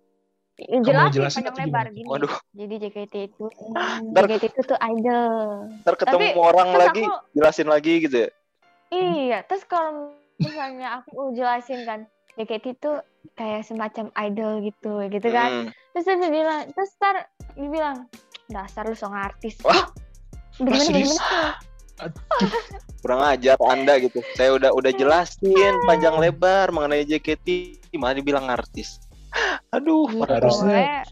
Jelas jelasin panjang lebar gini. Waduh. Jadi JKT itu Ntar- JKT itu tuh idol. Ntar ketemu Tapi, orang lagi, aku- jelasin lagi gitu ya. Iya, terus kalau misalnya aku jelasin kan JKT itu kayak semacam idol gitu, gitu kan. Hmm. Terus dia bilang, terus ntar dibilang, dasar lu song artis. Wah. Bagaimana, serius? bagaimana? Kurang ajar Anda gitu. Saya udah udah jelasin panjang lebar mengenai JKT, malah dibilang artis. Aduh, Gitu, Harusnya- makanya-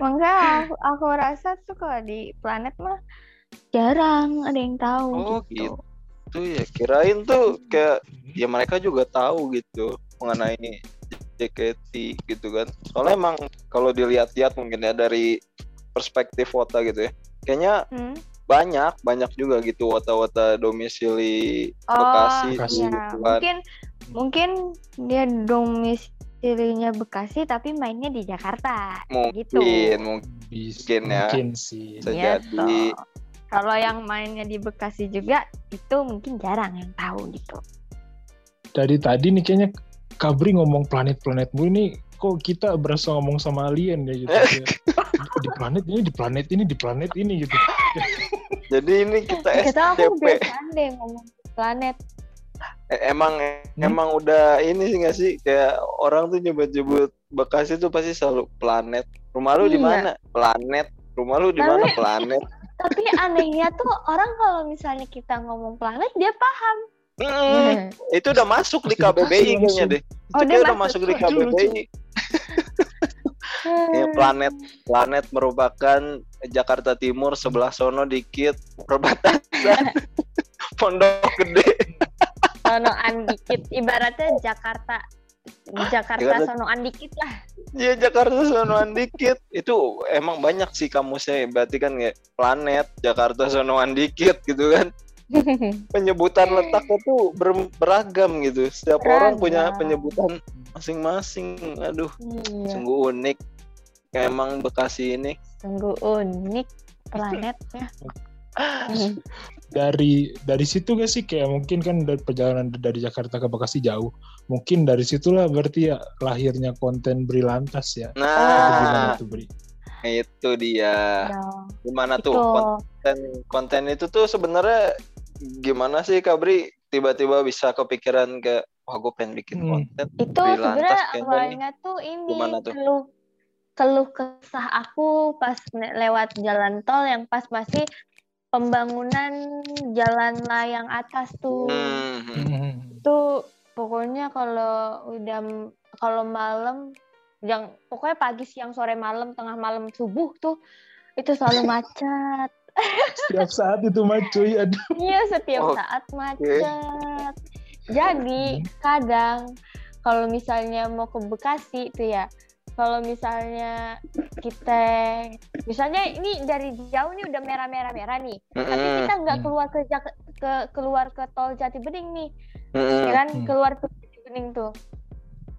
Makanya aku, aku rasa tuh kalau di planet mah jarang ada yang tahu Oh, gitu. tuh ya kirain tuh kayak ya mereka juga tahu gitu mengenai JKT gitu kan. Soalnya emang kalau dilihat-lihat mungkin ya dari perspektif Wota gitu ya. Kayaknya Hmm? Banyak banyak juga gitu wota-wota domisili Oh, Bekasi Bekasi. gitu iya. kan. Mungkin mungkin dia domisilinya Bekasi tapi mainnya di Jakarta. mungkin gitu. mungkin ya. mungkin sih. Bisa jadi. Kalau yang mainnya di Bekasi juga itu mungkin jarang yang tahu gitu. Dari tadi nih kayaknya Kabri ngomong planet-planet mulu ini kok kita berasa ngomong sama alien ya gitu. Di planet ini, di planet ini, di planet ini gitu. Jadi ini kita Kita aku SCP. biasa deh ngomong planet. E- Emang Hmm? emang udah ini sih nggak sih kayak orang tuh nyebut-nyebut Bekasi tuh pasti selalu planet. Rumah lu di Iya. mana? Planet. Rumah lu di mana? Planet. Tapi anehnya tuh orang kalau misalnya kita ngomong planet dia paham. Mm, itu udah masuk di KBBI kayaknya deh. Oh, Itu dia kayak udah masuk. masuk di. KBBI. Ya, planet planet merupakan Jakarta Timur sebelah sono dikit perbatasan Pondok Gede. sonoan dikit ibaratnya Jakarta Jakarta Jakarta- sonoan dikit lah Iya Jakarta sonoan dikit. Itu emang banyak sih kamusnya. Berarti kan kayak planet Jakarta sonoan dikit gitu kan. Penyebutan letaknya tuh ber- beragam gitu. Setiap orang punya Beragam. penyebutan masing-masing. Aduh, iya sungguh unik. Kayak emang Bekasi ini. sungguh unik planetnya Dari dari situ gak sih kayak mungkin kan dari perjalanan dari Jakarta ke Bekasi jauh. Mungkin dari situlah berarti ya lahirnya konten Bri Lantas ya. Itu gimana Nah, tuh Bri? itu dia. Ya, Gimana itu tuh konten konten itu tuh sebenarnya gimana sih Kabri tiba-tiba bisa kepikiran kayak wah gue pengen bikin Hmm. konten itu sebenarnya awalnya tuh ini tuh? keluh keluh kesah aku pas lewat jalan tol yang pas masih pembangunan jalan layang atas tuh. Hmm. Hmm. Tuh pokoknya kalau udah kalau malam yang pokoknya pagi, siang, sore, malam, tengah malam, subuh tuh itu selalu macet. Setiap saat itu mah cuy, aduh. Iya, setiap Oh, saat macet. Jadi, kadang kalau misalnya mau ke Bekasi itu ya, kalau misalnya kita misalnya ini dari jauh nih udah merah-merah merah nih, tapi Mm-mm. kita nggak Hmm. keluar ke, Jak- ke keluar ke tol Jati Bening nih, Mm-mm. ya kan? Hmm. Keluar ke Jati Bening tuh.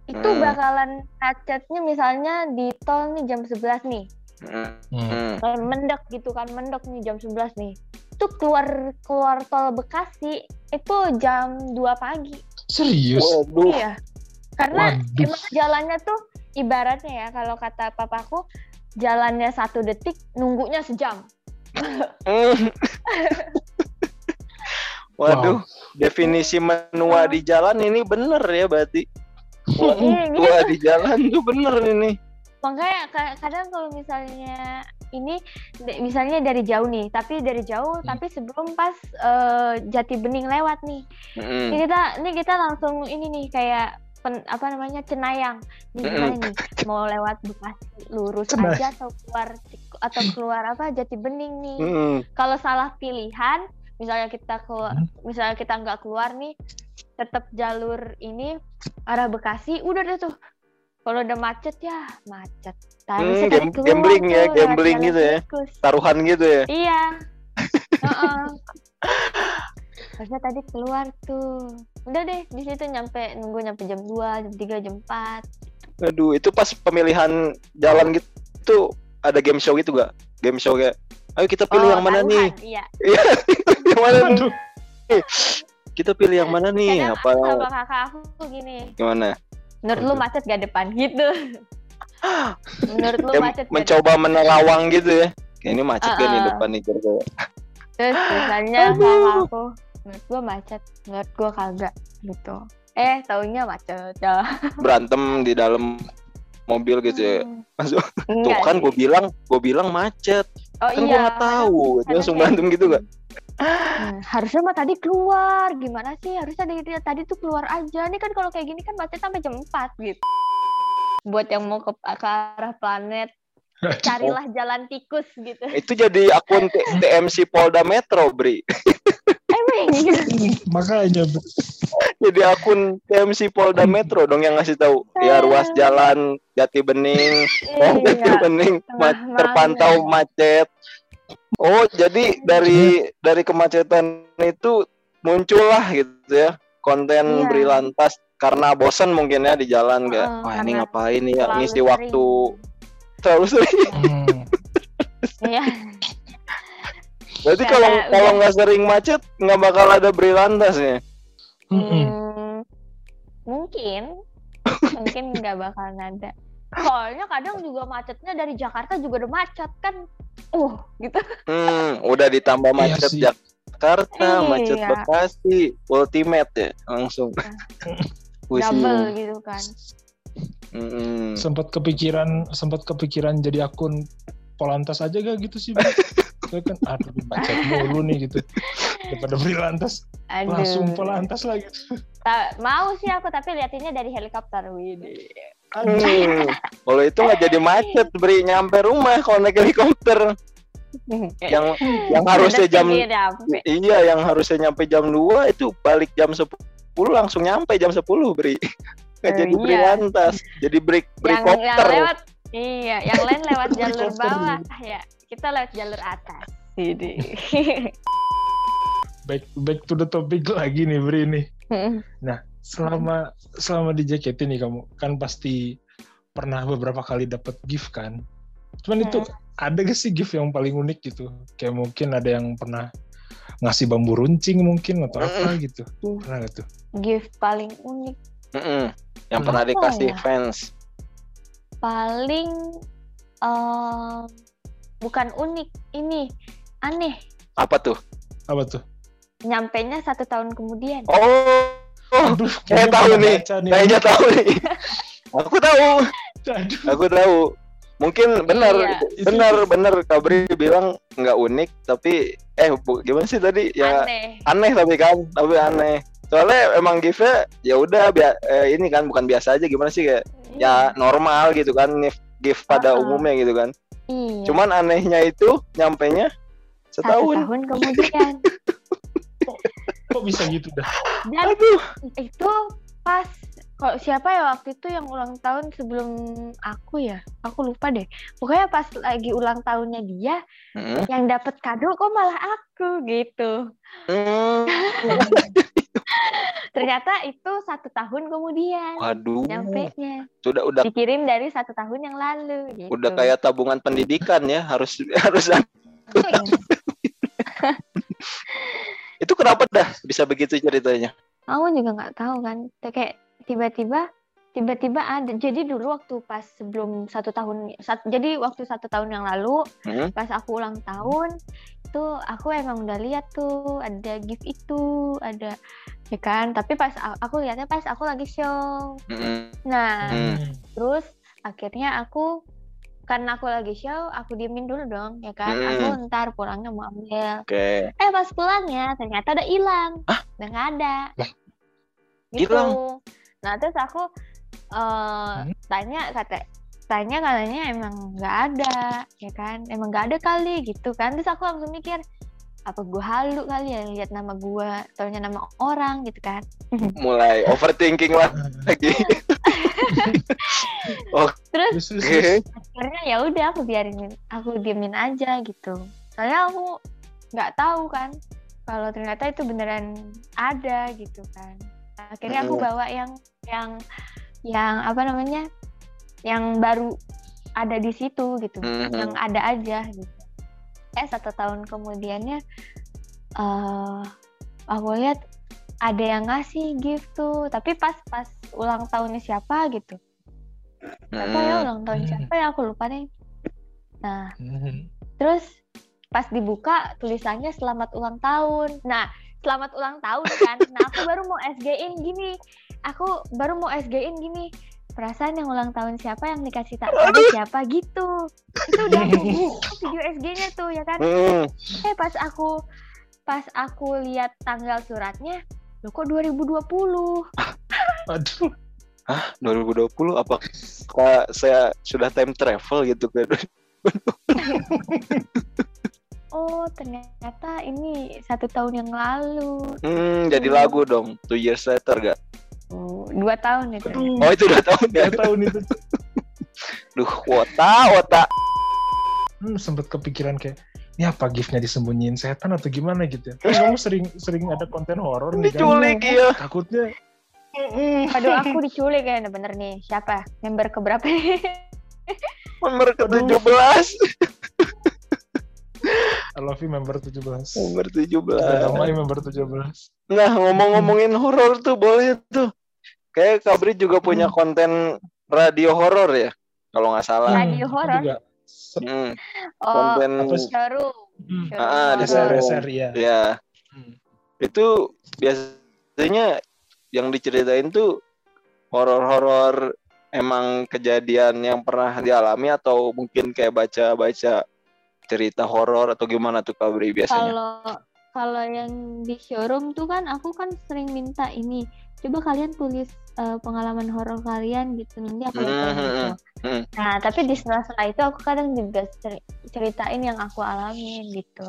Itu Hmm. bakalan macetnya misalnya di tol nih jam 11 nih. Hmm. Mm. Kayak mendek gitu kan mendek nih jam 11 nih itu keluar keluar tol Bekasi itu jam 2 pagi Serius? Waduh. iya karena Waduh. emang jalannya tuh ibaratnya ya kalau kata papaku jalannya satu detik nunggunya sejam. Waduh, definisi menua di jalan ini bener ya berarti. Wah, Iya, tua di jalan tuh bener ini. Makanya ka- kadang kalau misalnya ini misalnya dari jauh nih tapi dari jauh Hmm. tapi sebelum pas eh, Jati Bening lewat nih Mm-mm. Ini kita ini kita langsung ini nih kayak pen- apa namanya cenayang nih gimana nih mau lewat Bekasi lurus Cenayang. aja atau keluar atau keluar apa Jati Bening nih Mm-mm. kalau salah pilihan misalnya kita keluar Hmm. misalnya kita nggak keluar nih tetap jalur ini arah Bekasi udah deh tuh kalau udah macet ya macet Hmm, tadi gam- keluar gambling ya, gambling gitu ya. tikus. Taruhan gitu ya. Iya. Heeh. Harusnya tadi keluar tuh. Udah deh, di situ nyampe nunggu nyampe jam 2, jam 3, jam 4. Aduh, itu pas pemilihan jalan gitu ada game show gitu gak? Game show kayak, ayo kita pilih Oh, yang mana nih? taruhan, Iya. Iya, yang mana nih? Kita pilih yang mana nih? Kadang Apa sama kakak aku tuh gini. gimana? Menurut lu macet gak depan gitu. Menurut lu Kayak macet gak mencoba menerawang gitu ya. Kayak ini macet gak nih Uh-uh. depan nih kira-kira. Terus misalnya sama aku, menurut gua macet, menurut gua kagak gitu. Eh, taunya macet. Ya. Berantem di dalam mobil gitu ya. Hmm. Masuk. Tuh kan gue bilang, gue bilang macet. Oh Kan gue iya. nggak tahu. Langsung berantem gitu gak? Hmm, harusnya mah tadi keluar. Gimana sih? Harusnya dari tadi tuh keluar aja. Nih kan kalau kayak gini kan macet sampai jam 4 gitu. Buat yang mau ke, ke arah planet carilah jalan tikus gitu. Itu jadi akun TMC Polda Metro, Bri. emang gitu? Makanya Bro. Jadi akun TMC Polda Metro dong yang ngasih tahu. Ya ruas jalan Jati Bening, oh, Jati iya Bening terpantau macet. Oh, jadi dari dari kemacetan itu muncullah gitu ya konten Iya. Karena bosan mungkin ya di jalan kayak Heeh, wah ini ngapain ya ngisi sering. waktu terlalu sering. Hmm. iya Berarti kalau kalau nggak sering macet nggak bakal ada Bri Lantas ya. Mm-mm. Hmm, mungkin mungkin nggak bakalan ada soalnya kadang juga macetnya dari Jakarta juga udah macet kan uh gitu Hmm, udah ditambah Iya macet sih. Jakarta, macet Iya. Bekasi, ultimate ya langsung. Pusing. double gitu kan Mm-mm. sempat kepikiran sempat kepikiran jadi akun Polantas aja gak gitu sih? Saya kan aduh macet mulu nih gitu daripada aduh langsung Polantas lagi Ta- mau sih aku tapi liatinnya dari helikopter Widih. Hmm. Kalau itu nggak jadi macet, beri nyampe rumah kalau naik helikopter. Yang yang harusnya jam iya yang harusnya nyampe jam 2 itu balik jam 10 langsung nyampe jam 10 beri. Nggak Eh, jadi beri iya. lantas, jadi break yang, yang breakopter. lewat iya yang lain lewat jalur bawah ya kita lewat jalur atas Widih. back back to the topic lagi nih Bri nih selama selama di JKT nih kamu kan pasti pernah beberapa kali dapat gift kan? Cuman itu ada gak sih gift yang paling unik gitu? Kayak mungkin ada yang pernah ngasih bambu runcing mungkin atau apa gitu. Pernah gak tuh? Gift paling unik. Mm-mm. Yang pernah Apa dikasih ya? fans. paling em, bukan unik ini aneh. Apa tuh? apa tuh? Nyampe nya satu tahun kemudian. Oh, oh aduh saya kayaknya tahu nih. nih kayaknya tahu nih. Aku tahu, aduh aku tahu. mungkin benar Iya. benar benar Kabri bilang nggak unik tapi eh bu- gimana sih tadi ya Aneh. aneh tapi kan tapi aneh soalnya emang gift-nya ya udah eh, ini kan bukan biasa aja gimana sih kayak ya normal gitu kan gift gift pada Uh-uh. umumnya gitu kan Iya. cuman anehnya itu nyampenya satu setahun tahun kemudian. Kok bisa gitu dah? Dan aduh. itu pas kok siapa ya waktu itu yang ulang tahun sebelum aku ya? Aku lupa deh. Pokoknya pas lagi ulang tahunnya dia Mm. yang dapat kado kok malah aku gitu. Hmm. ternyata itu satu tahun kemudian waduh. nyampe nya sudah udah. Dikirim dari satu tahun yang lalu gitu. Udah kayak tabungan pendidikan ya harus harus itu kenapa dah bisa begitu ceritanya aku juga nggak tahu kan kayak tiba-tiba tiba-tiba ada jadi dulu waktu pas sebelum satu tahun sat- jadi waktu satu tahun yang lalu Hmm? pas aku ulang tahun itu aku emang udah lihat tuh ada gift itu ada ya kan tapi pas aku lihatnya pas aku lagi show Mm-mm. nah Hmm. terus akhirnya aku karena aku lagi show aku diemin dulu dong ya kan? Hmm. aku ntar pulangnya mau ambil. Oke. Eh pas pulangnya ternyata udah hilang. Udah nggak ada. Lah? gitu. Hilang? nah terus aku eh, Hmm? tanya kata tanya katanya emang nggak ada ya kan? Emang nggak ada kali gitu kan? Terus aku langsung mikir apa gua halu kali ya lihat nama gua taunya nama orang gitu kan? Mulai overthinking lah lagi. Terus Terus, terus, oke. terus. Akhirnya ya udah aku biarin aku diemin aja gitu. Soalnya aku nggak tahu kan kalau ternyata itu beneran ada gitu kan. Akhirnya aku bawa yang yang yang apa namanya yang baru ada di situ gitu Mhm. yang ada aja gitu. Eh satu tahun kemudiannya eh aku lihat ada yang ngasih gift tuh tapi pas pas ulang tahunnya siapa gitu siapa ya Hmm. ulang tahun Hmm. siapa ya aku lupa nih nah Mhm. terus pas dibuka tulisannya selamat ulang tahun nah selamat ulang tahun kan nah aku baru mau SG-in gini aku baru mau SG-in gini perasaan yang ulang tahun siapa yang dikasih tak kado siapa gitu itu udah aku video SG-nya tuh ya kan Hmm. eh pas aku pas aku lihat tanggal suratnya lo kok 2020 Aduh. 2020 apa? Saya sudah time travel gitu kan. Oh ternyata ini satu tahun yang lalu. Hmm, jadi lagu dong. Two years later gak? Oh, dua tahun itu oh itu udah tahun ya? Dua tahun itu. Duh wota wota. Hmm, sempet kepikiran kayak ini apa giftnya disembunyiin setan atau gimana gitu ya. Terus kamu sering sering ada konten horor nih kan. diculik ya Takutnya Aduh aku diculik kayaknya bener nih. Siapa? Member keberapa? Nih nomor ke 17 I love you member 17. nomor Kita 17 damai member 17. nah ngomong-ngomongin horor tuh boleh tuh. Kayak Kabri juga punya konten radio horor ya kalau nggak salah. Radio aku horor? juga. Hmm, oh konten showroom? Hmm. Showroom Ah, di. SR ya. ya Hmm. itu biasanya yang diceritain tuh horor-horor emang kejadian yang pernah dialami atau mungkin kayak baca-baca cerita horor atau gimana tuh Kabri biasanya? kalau kalau yang di showroom tuh kan aku kan sering minta ini coba kalian tulis eh, pengalaman horor kalian gitu nanti aku bacain Hmm, gitu hmm. nah tapi di sela-sela itu aku kadang juga ceri- ceritain yang aku alamin gitu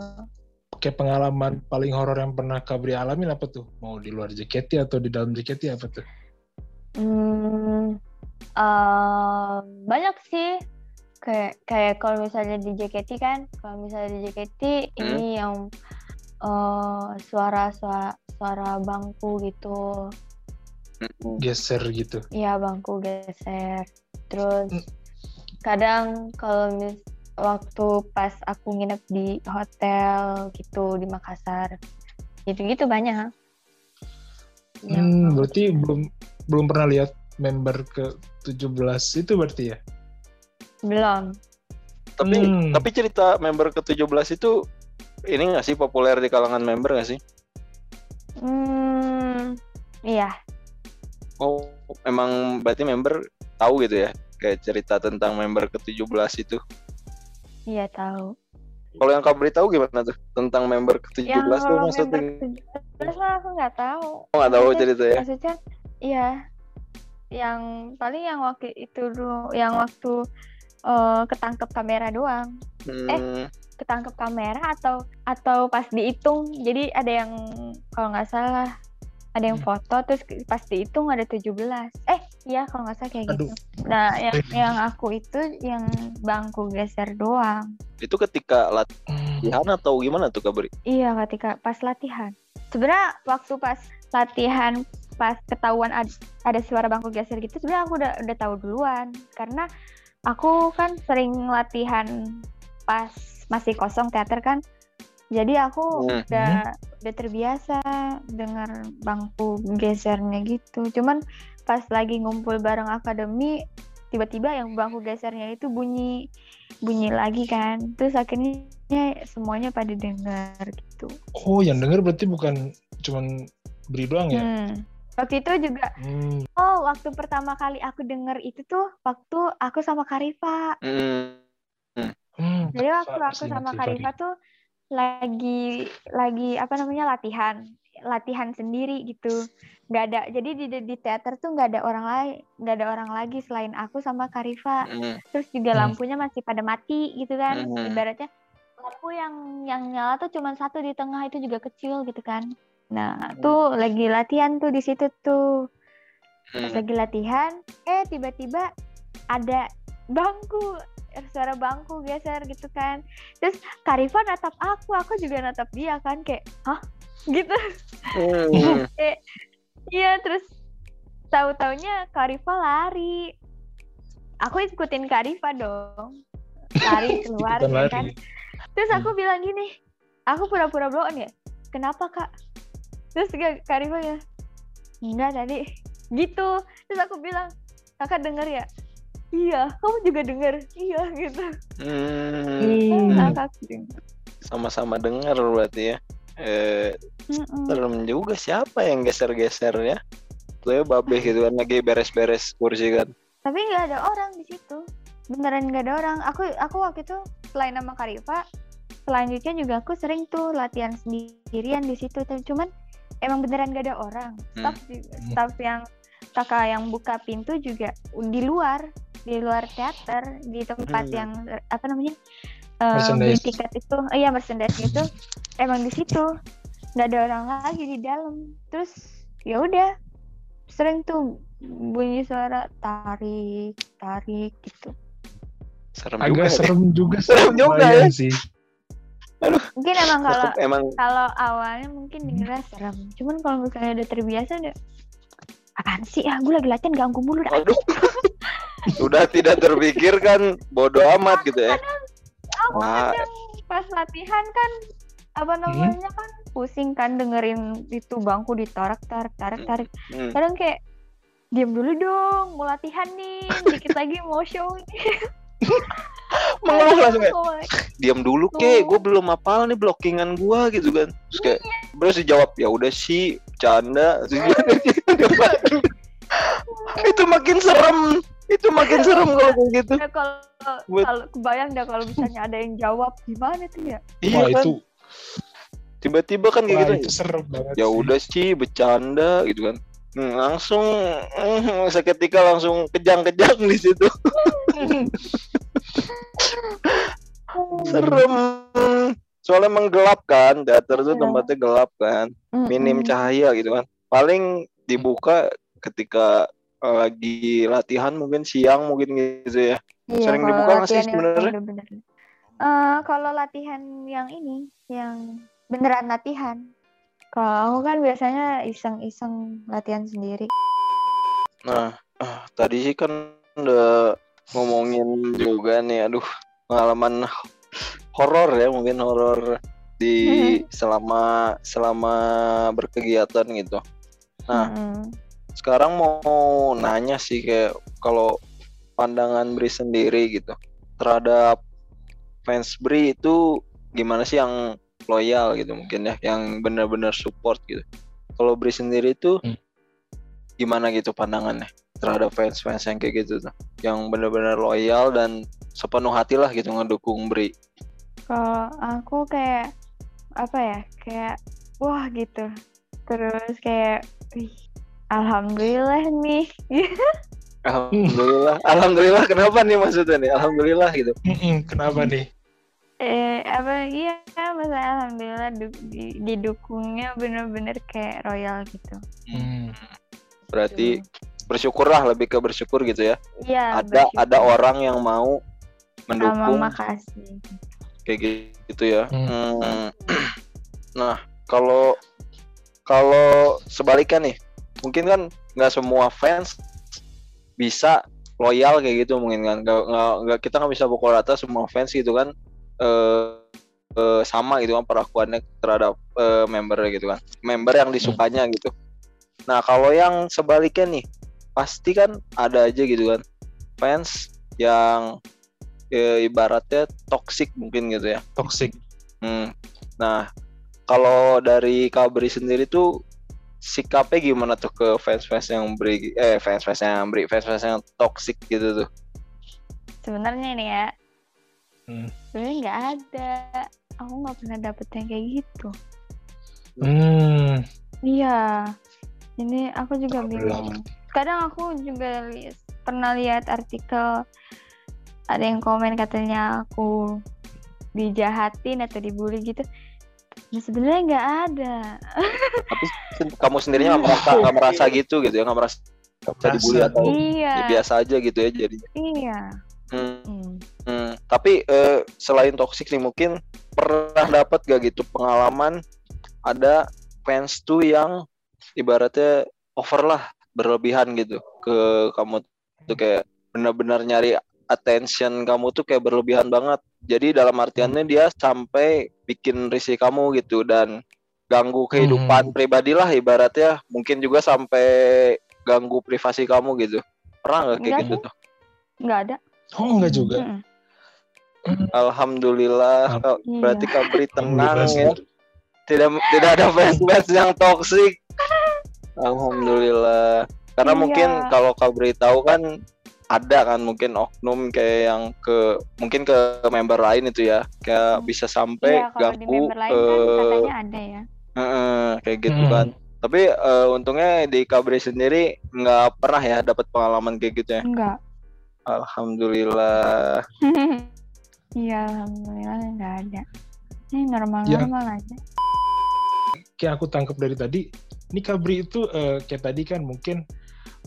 Kayak pengalaman paling horor yang pernah Kabri alamin apa tuh? Mau di luar JKT atau di dalam JKT apa tuh? Hmm, eh, banyak sih. Kayak kayak kalau misalnya di JKT kan, kalau misalnya di JKT ini yang eh, suara suara suara bangku gitu. Geser gitu. Iya, bangku geser. Terus Hmm. kadang kalau mis waktu pas aku nginep di hotel gitu di Makassar. Gitu-gitu banyak. Yang Hmm, berarti belum belum pernah lihat member ke 17 itu berarti ya? belum. Tapi Hmm. tapi cerita member ke-17 itu ini nggak sih populer di kalangan member nggak sih? Hmm, iya. Oh, emang berarti member tahu gitu ya. kayak cerita tentang member ke-17 itu. Iya tahu. Kalau yang Kabri tahu gimana tuh tentang member ke-17 Yang tuh maksudnya? member 17 mah aku nggak tahu. Oh, nggak tahu cerita ya? Maksudnya iya. Yang paling yang waktu itu dulu, yang waktu eh, ketangkep kamera doang. Hmm, Ketangkep kamera atau atau pas dihitung. Jadi ada yang kalau nggak salah ada yang Hmm. foto terus pas dihitung ada 17. Eh, iya kalau nggak salah kayak Aduh. gitu. Nah, yang Eh. yang aku itu yang bangku geser doang. itu ketika Hmm. latihan atau gimana tuh Kabri? Iya, ketika pas latihan. Sebenarnya waktu pas latihan pas ketahuan ad- ada suara bangku geser gitu, sebenarnya aku udah udah tahu duluan karena aku kan sering latihan pas masih kosong teater kan. Jadi aku Hmm. udah udah terbiasa dengar bangku gesernya gitu. Cuman pas lagi ngumpul bareng akademi tiba-tiba yang bangku gesernya itu bunyi bunyi lagi kan. Terus akhirnya semuanya pada dengar gitu. Oh, yang denger berarti bukan cuman beri doang ya? Hmm. Waktu itu juga, Hmm. oh waktu pertama kali aku denger itu tuh waktu aku sama Karifa. Hmm, Hmm. Jadi waktu aku sama Karifa tuh lagi lagi apa namanya latihan, latihan sendiri gitu. Nggak ada, jadi di di teater tuh nggak ada orang lain, nggak ada orang lagi selain aku sama Karifa. hmm, Terus juga Hmm. lampunya masih pada mati gitu kan. Mhm. Ibaratnya lampu yang yang nyala tuh cuma satu di tengah itu juga kecil gitu kan. Nah, tuh lagi latihan tuh di situ tuh. Pas hmm. lagi latihan, eh tiba-tiba ada bangku suara bangku geser gitu kan. Terus Karifa natap aku, aku juga natap dia kan kayak, hah? Gitu. Hmm. Iya, terus tahu-taunya Karifa lari. Aku ikutin Karifa dong. Lari keluar ya lari. kan. Terus aku bilang gini, aku pura-pura blow on ya. Kenapa kak? Terus Karifa ya, enggak tadi. Gitu. Terus aku bilang, kakak denger ya? Iya, kamu juga denger. Iya gitu. Hmm. Kakak denger. Sama-sama dengar berarti ya. Eh, Mm-mm. serem juga siapa yang geser-geser ya? Tuh babe gitu kan lagi beres-beres kursi kan. Tapi nggak ada orang di situ. Beneran nggak ada orang. Aku aku waktu itu selain nama Karifa, selanjutnya juga aku sering tuh latihan sendirian di situ. Tapi Cuman emang beneran nggak ada orang. Staff juga- staff yang kakak yang buka pintu juga di luar, di luar teater, di tempat Hmm. yang apa namanya eh, beli tiket itu, oh iya merchandise itu emang di situ nggak ada orang lagi di dalam. Terus ya udah sering tuh bunyi suara tarik tarik gitu Serem Agak juga. ya. serem juga sih. Serem juga ya. sih. mungkin emang kalau emang kalau awalnya mungkin dengernya serem cuman kalau misalnya udah terbiasa udah apaan sih ah gue lagi latihan ganggu mulu dah aduh. Sudah tidak terpikirkan bodoh amat gitu ya. kadang pas latihan kan apa namanya kan pusing kan dengerin itu bangku ditarik tarik tarik tarik Hmm. kadang kayak diam dulu dong mau latihan nih dikit lagi mau show nih Mengeluh langsung kayak diam dulu ke, gue belum hafal nih blockingan gua gitu kan. Terus kayak terus dijawab ya udah sih canda. itu makin serem. Itu makin serem kalau kayak gitu. Ya, kalau kalau kebayang dah kalau misalnya ada yang jawab gimana tuh ya? Iya Wah kan. itu, Tiba-tiba kan kayak wah, gitu. itu serem banget ya udah sih bercanda gitu kan Hmm, langsung hmm, seketika langsung kejang-kejang di situ serem soalnya emang gelap kan teater tuh Iya. tempatnya gelap kan minim cahaya gitu kan paling dibuka ketika lagi latihan mungkin siang mungkin gitu ya Iya, Sering dibuka nggak sih sebenarnya? Eh, kalau latihan yang ini, yang beneran latihan. Kalau aku kan biasanya iseng-iseng latihan sendiri. Nah, ah, tadi sih kan udah ngomongin juga nih, aduh, pengalaman horor ya, mungkin horor di selama selama berkegiatan gitu. Nah, Mm-mm. Sekarang mau nanya sih kayak kalau pandangan Bri sendiri gitu terhadap fans Bri itu gimana sih yang loyal gitu mungkin ya, yang benar-benar support gitu. Kalau Bri sendiri itu Hmm. gimana gitu pandangannya? terhadap fans-fans yang kayak gitu tuh yang benar-benar loyal dan sepenuh hati lah gitu ngedukung Bri Kalau aku kayak apa ya? Kayak wah gitu. Terus kayak wih, alhamdulillah nih. Alhamdulillah Alhamdulillah kenapa nih maksudnya nih Alhamdulillah gitu Kenapa nih? eh apa iya masa alhamdulillah du- di- didukungnya bener-bener kayak royal gitu. Hmm. berarti bersyukurlah lebih ke bersyukur gitu ya Iya. ada bersyukur. ada orang yang mau sama mendukung makasih. kayak gitu ya. Hmm. Hmm. Nah, kalau kalau sebaliknya nih, mungkin kan nggak semua fans bisa loyal kayak gitu mungkin kan. Nggak, nggak, kita nggak bisa pukul rata semua fans gitu kan eh eh, sama gitu kan perlakuannya terhadap eh, member gitu kan. Member yang disukanya gitu. Nah, kalau yang sebaliknya nih, pasti kan ada aja gitu kan fans yang eh, ibaratnya toxic mungkin gitu ya. Toxic. Hmm. Nah, kalau dari Kabri sendiri tuh sikapnya gimana tuh ke fans-fans yang beri eh fans-fans yang beri fans-fans yang toxic gitu tuh. Sebenarnya nih ya. Hmm. Sebenarnya nggak ada. Aku nggak pernah dapet yang kayak gitu. Hmm. Iya. Ini aku juga bingung. Kadang aku juga li- pernah lihat artikel ada yang komen katanya aku dijahatin atau dibully gitu. Nah, sebenarnya nggak ada. Tapi kamu sendirinya nggak merasa nggak merasa gitu gitu ya nggak merasa Gak dibully atau Iya. ya biasa aja gitu ya jadinya. Iya. Hmm. Hmm. Hmm. Tapi eh, selain toxic nih mungkin pernah dapat gak gitu pengalaman ada fans tuh yang ibaratnya over lah berlebihan gitu ke kamu tuh kayak benar-benar nyari attention kamu tuh kayak berlebihan banget. Jadi dalam artiannya dia sampai bikin risih kamu gitu dan ganggu kehidupan pribadi lah ibaratnya mungkin juga sampai ganggu privasi kamu gitu. Pernah nggak kayak Enggak gitu tuh? Nggak ada. Oh enggak juga. Mm-mm. Alhamdulillah. Alham- Iya. Berarti Kabri tenang ya. Tidak tidak ada fans-fans yang toksik. Alhamdulillah. Karena Iya. mungkin kalau Kabri tahu kan ada kan mungkin oknum kayak yang ke mungkin ke member lain itu ya kayak bisa sampai Iya, lain kan eh, katanya ada ya. Heeh, kayak gitu Hmm. kan. Tapi eh, untungnya di Kabri sendiri nggak pernah ya dapat pengalaman kayak gitu ya. Enggak. Alhamdulillah. Iya, alhamdulillah nggak ada. Ini Ya. normal-normal aja. Kayak aku tangkap dari tadi, ini Kabri itu eh, kayak tadi kan mungkin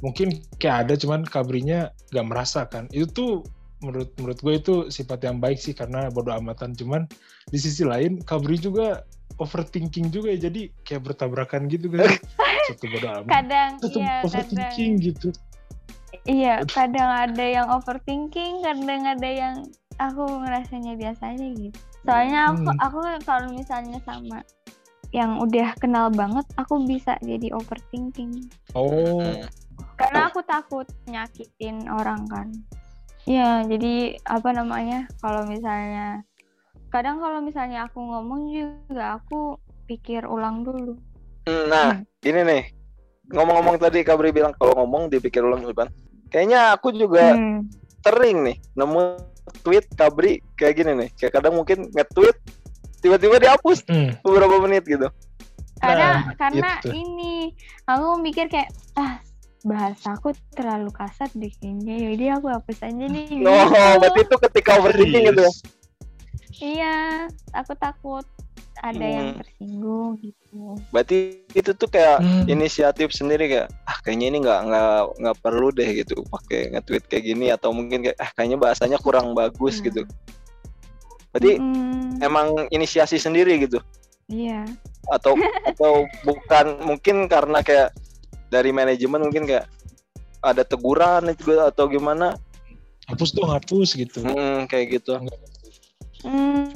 mungkin kayak ada cuman Kabrinya nggak merasakan. Itu tuh menurut menurut gue itu sifat yang baik sih karena bodo amatan. Cuman di sisi lain Kabri juga overthinking juga ya jadi kayak bertabrakan gitu kan. Satu bodo amat. Kadang Satu iya, kadang overthinking gitu. iya, kadang ada yang overthinking, kadang ada yang aku ngerasanya biasa aja gitu. Soalnya aku Hmm. aku kalau misalnya sama yang udah kenal banget, aku bisa jadi overthinking. Oh, Karena aku takut nyakitin orang kan. Iya, jadi apa namanya? Kalau misalnya kadang kalau misalnya aku ngomong juga aku pikir ulang dulu. Hmm, Nah, ini nih. Ngomong-ngomong tadi Kabri bilang kalau ngomong dipikir ulang depan. Kayaknya aku juga Hmm. sering nih nemu tweet Kabri kayak gini nih. Kayak kadang mungkin nge-tweet tiba-tiba dihapus hmm. beberapa menit gitu. Karena Nah, karena itu. ini aku mikir kayak ah bahasa aku terlalu kasar deh kayaknya. Jadi aku hapus aja nih. Oh, gitu. berarti itu ketika overthinking gitu ya. Iya, aku takut ada yang Hmm. tersinggung gitu. Berarti itu tuh kayak Hmm. inisiatif sendiri kayak ah kayaknya ini nggak nggak nggak perlu deh gitu pakai nge-tweet kayak gini atau mungkin kayak ah kayaknya bahasanya kurang bagus Hmm. gitu. Berarti Mm-mm, emang inisiasi sendiri gitu Iya. atau atau bukan mungkin karena kayak dari manajemen mungkin kayak ada teguran itu atau gimana Hapus dong, hapus gitu. Hmm, kayak gitu Hmm,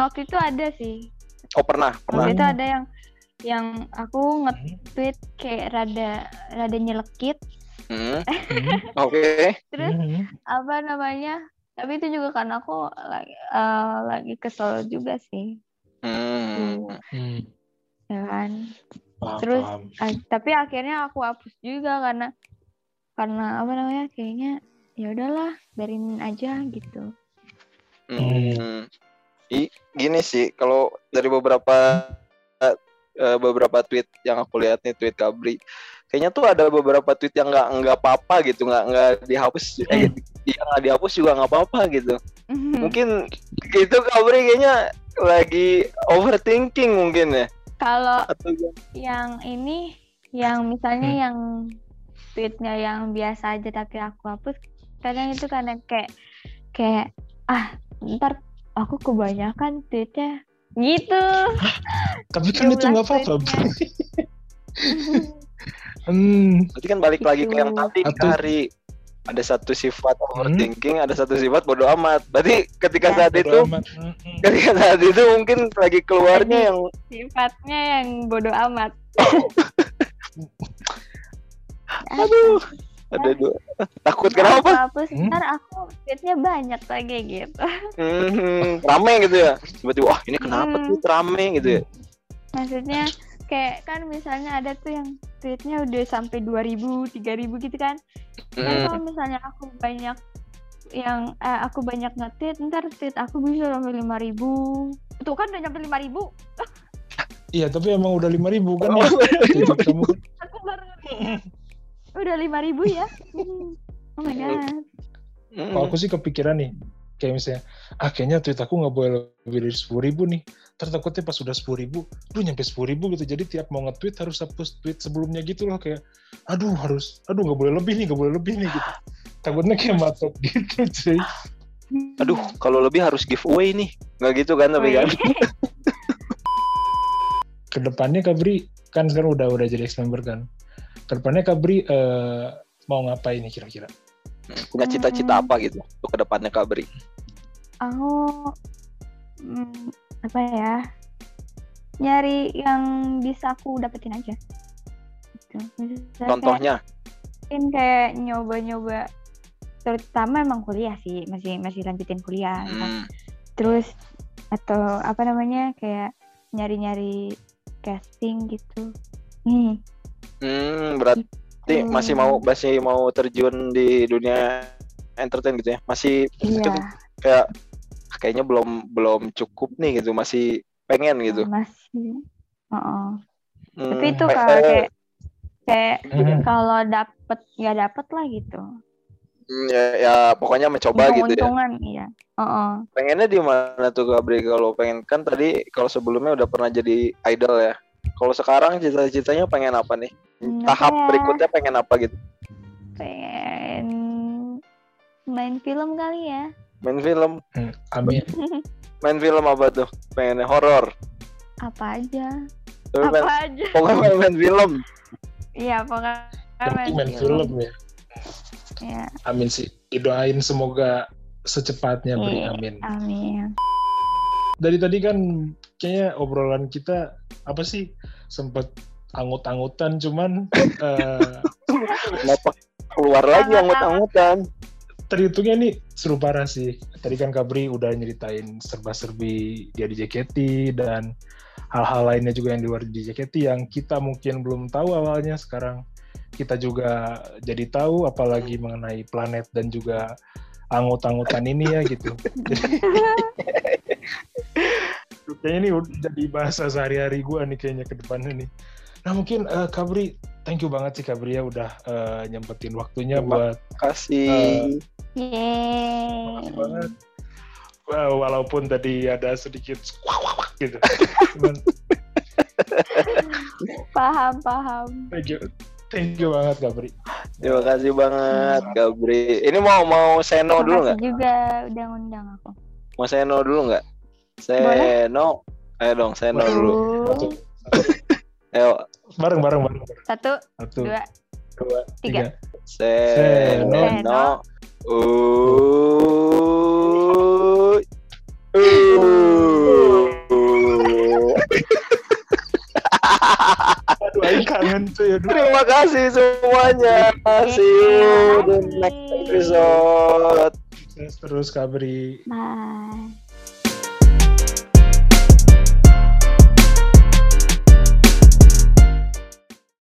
waktu itu ada sih. oh pernah pernah Waktu itu ada yang yang aku nge-tweet kayak rada rada nyelekit Hmm, Hmm. oke terus Hmm. apa namanya tapi itu juga karena aku lagi eh, lagi kesel juga sih Hmm. Hmm. ya kan Paham, Terus, paham. Ah, tapi akhirnya aku hapus juga karena karena apa namanya kayaknya ya udahlah biarin aja gitu Hmm. I, gini sih, kalau dari beberapa eh, beberapa tweet yang aku lihat nih tweet Kabri, kayaknya tuh ada beberapa tweet yang nggak nggak apa-apa gitu, nggak nggak dihapus, eh, iya nggak dihapus juga nggak apa-apa gitu. Mungkin itu Kabri kayaknya lagi overthinking mungkin ya. Kalau yang ini yang misalnya Hmm. yang tweetnya yang biasa aja tapi aku hapus kadang itu karena kayak kayak ah ntar aku kebanyakan tweetnya gitu Tapi kan itu nggak apa-apa. hmm, berarti kan balik lagi ke yang Gitu. tadi Atau-. Ada satu sifat overthinking, ada satu sifat bodoh amat. Berarti ketika Ya. saat itu, amat. Hmm, hmm. ketika saat itu mungkin lagi keluarnya yang sifatnya yang bodoh amat Aduh. ada dua. Takut Aku kenapa? hapus Hmm? ntar aku tweetnya banyak lagi gitu Hmm, rame gitu ya. Berarti wah ini kenapa Hmm. tuh rame gitu ya? maksudnya kayak kan misalnya ada tuh yang tweetnya udah sampai 2000, 3000 gitu kan. Dan Hmm. kalau misalnya aku banyak yang eh, aku banyak nge-tweet, ntar tweet aku bisa sampai 5000. Tuh kan udah nyampe 5000. Iya, tapi emang udah 5000 kan Oh, ya. Kamu. Aku baru udah 5000 ya. Hmm. Oh my god. Hmm. Kalau aku sih kepikiran nih, kayak misalnya, ah kayaknya tweet aku nggak boleh lebih dari sepuluh ribu nih. Ntar takutnya pas udah sepuluh ribu, duh nyampe sepuluh ribu gitu. Jadi tiap mau nge-tweet harus hapus tweet sebelumnya gitu loh. Kayak, aduh harus, aduh nggak boleh lebih nih, nggak boleh lebih nih gitu. Takutnya kayak matok gitu cuy. Aduh, kalau lebih harus giveaway nih. Nggak gitu kan tapi kan. Ke depannya Kabri, kan sekarang udah udah jadi ex member kan. Ke depannya Kabri eh, mau ngapain nih kira-kira? Punya cita-cita apa gitu untuk ke depannya Kak Bri? Aku hmm, apa ya? Nyari yang bisa aku dapetin aja. Gitu. Misalnya kayak- Contohnya, mungkin kayak nyoba-nyoba terutama emang kuliah sih masih masih lanjutin kuliah kan. hmm, terus atau apa namanya kayak nyari-nyari casting gitu nih hmm, berarti masih mau masih mau terjun di dunia entertain gitu ya? Masih mungkin kayak kayaknya belum belum cukup nih gitu, masih pengen gitu. masih. Oh, Hmm, tapi itu pe- kalau eh, kayak kayak Hmm. kalau dapet nggak dapet lah gitu. Hmm, ya, ya pokoknya mencoba gitu ya. iya. Oh, Pengennya di mana tuh Bri kalau pengen kan tadi kalau sebelumnya udah pernah jadi idol ya. Kalau sekarang cita-citanya pengen apa nih? Hmm, Tahap ya? berikutnya pengen apa gitu? pengen main film kali ya Main film, Hmm, amin. main film apa tuh? Pengennya horor. apa aja Tapi apa main, aja pokoknya main, main film. iya pokoknya Penting main film ya. ya Amin sih. Didoain semoga secepatnya beri Iya. amin. amin Dari tadi kan kayaknya obrolan kita apa sih sempat angut-angutan cuman eh, Kenapa keluar lagi anggut-anggutan? terhitungnya nih seru parah sih. Tadi kan Kabri udah nyeritain serba-serbi dia di JKT dan hal-hal lainnya juga yang di luar di JKT yang kita mungkin belum tahu awalnya sekarang kita juga jadi tahu apalagi mengenai planet dan juga angut-angutan ini ya gitu. kayaknya ini udah jadi bahasa sehari-hari gue nih kayaknya ke depannya nih. Nah mungkin eh, Kabri, thank you banget sih Kabri ya udah eh, nyempetin waktunya Terima buat Kasih. Yeay. banget. Walaupun tadi ada sedikit gitu. Cuman Paham, paham. thank you, thank you banget Gabri. Terima kasih banget Kak Bri. Ini mau mau seno dulu Makasih nggak? juga udah ngundang aku. Mau seno dulu nggak? Seno. Ayo dong seno dulu. Ayo bareng bareng bareng. Satu, Satu, dua, dua, tiga. tiga. Seno. Seno. Uy. Aduh, aing kangen tuh ya. Terima kasih semuanya. See you di next episode. Terus Kabri. Bye.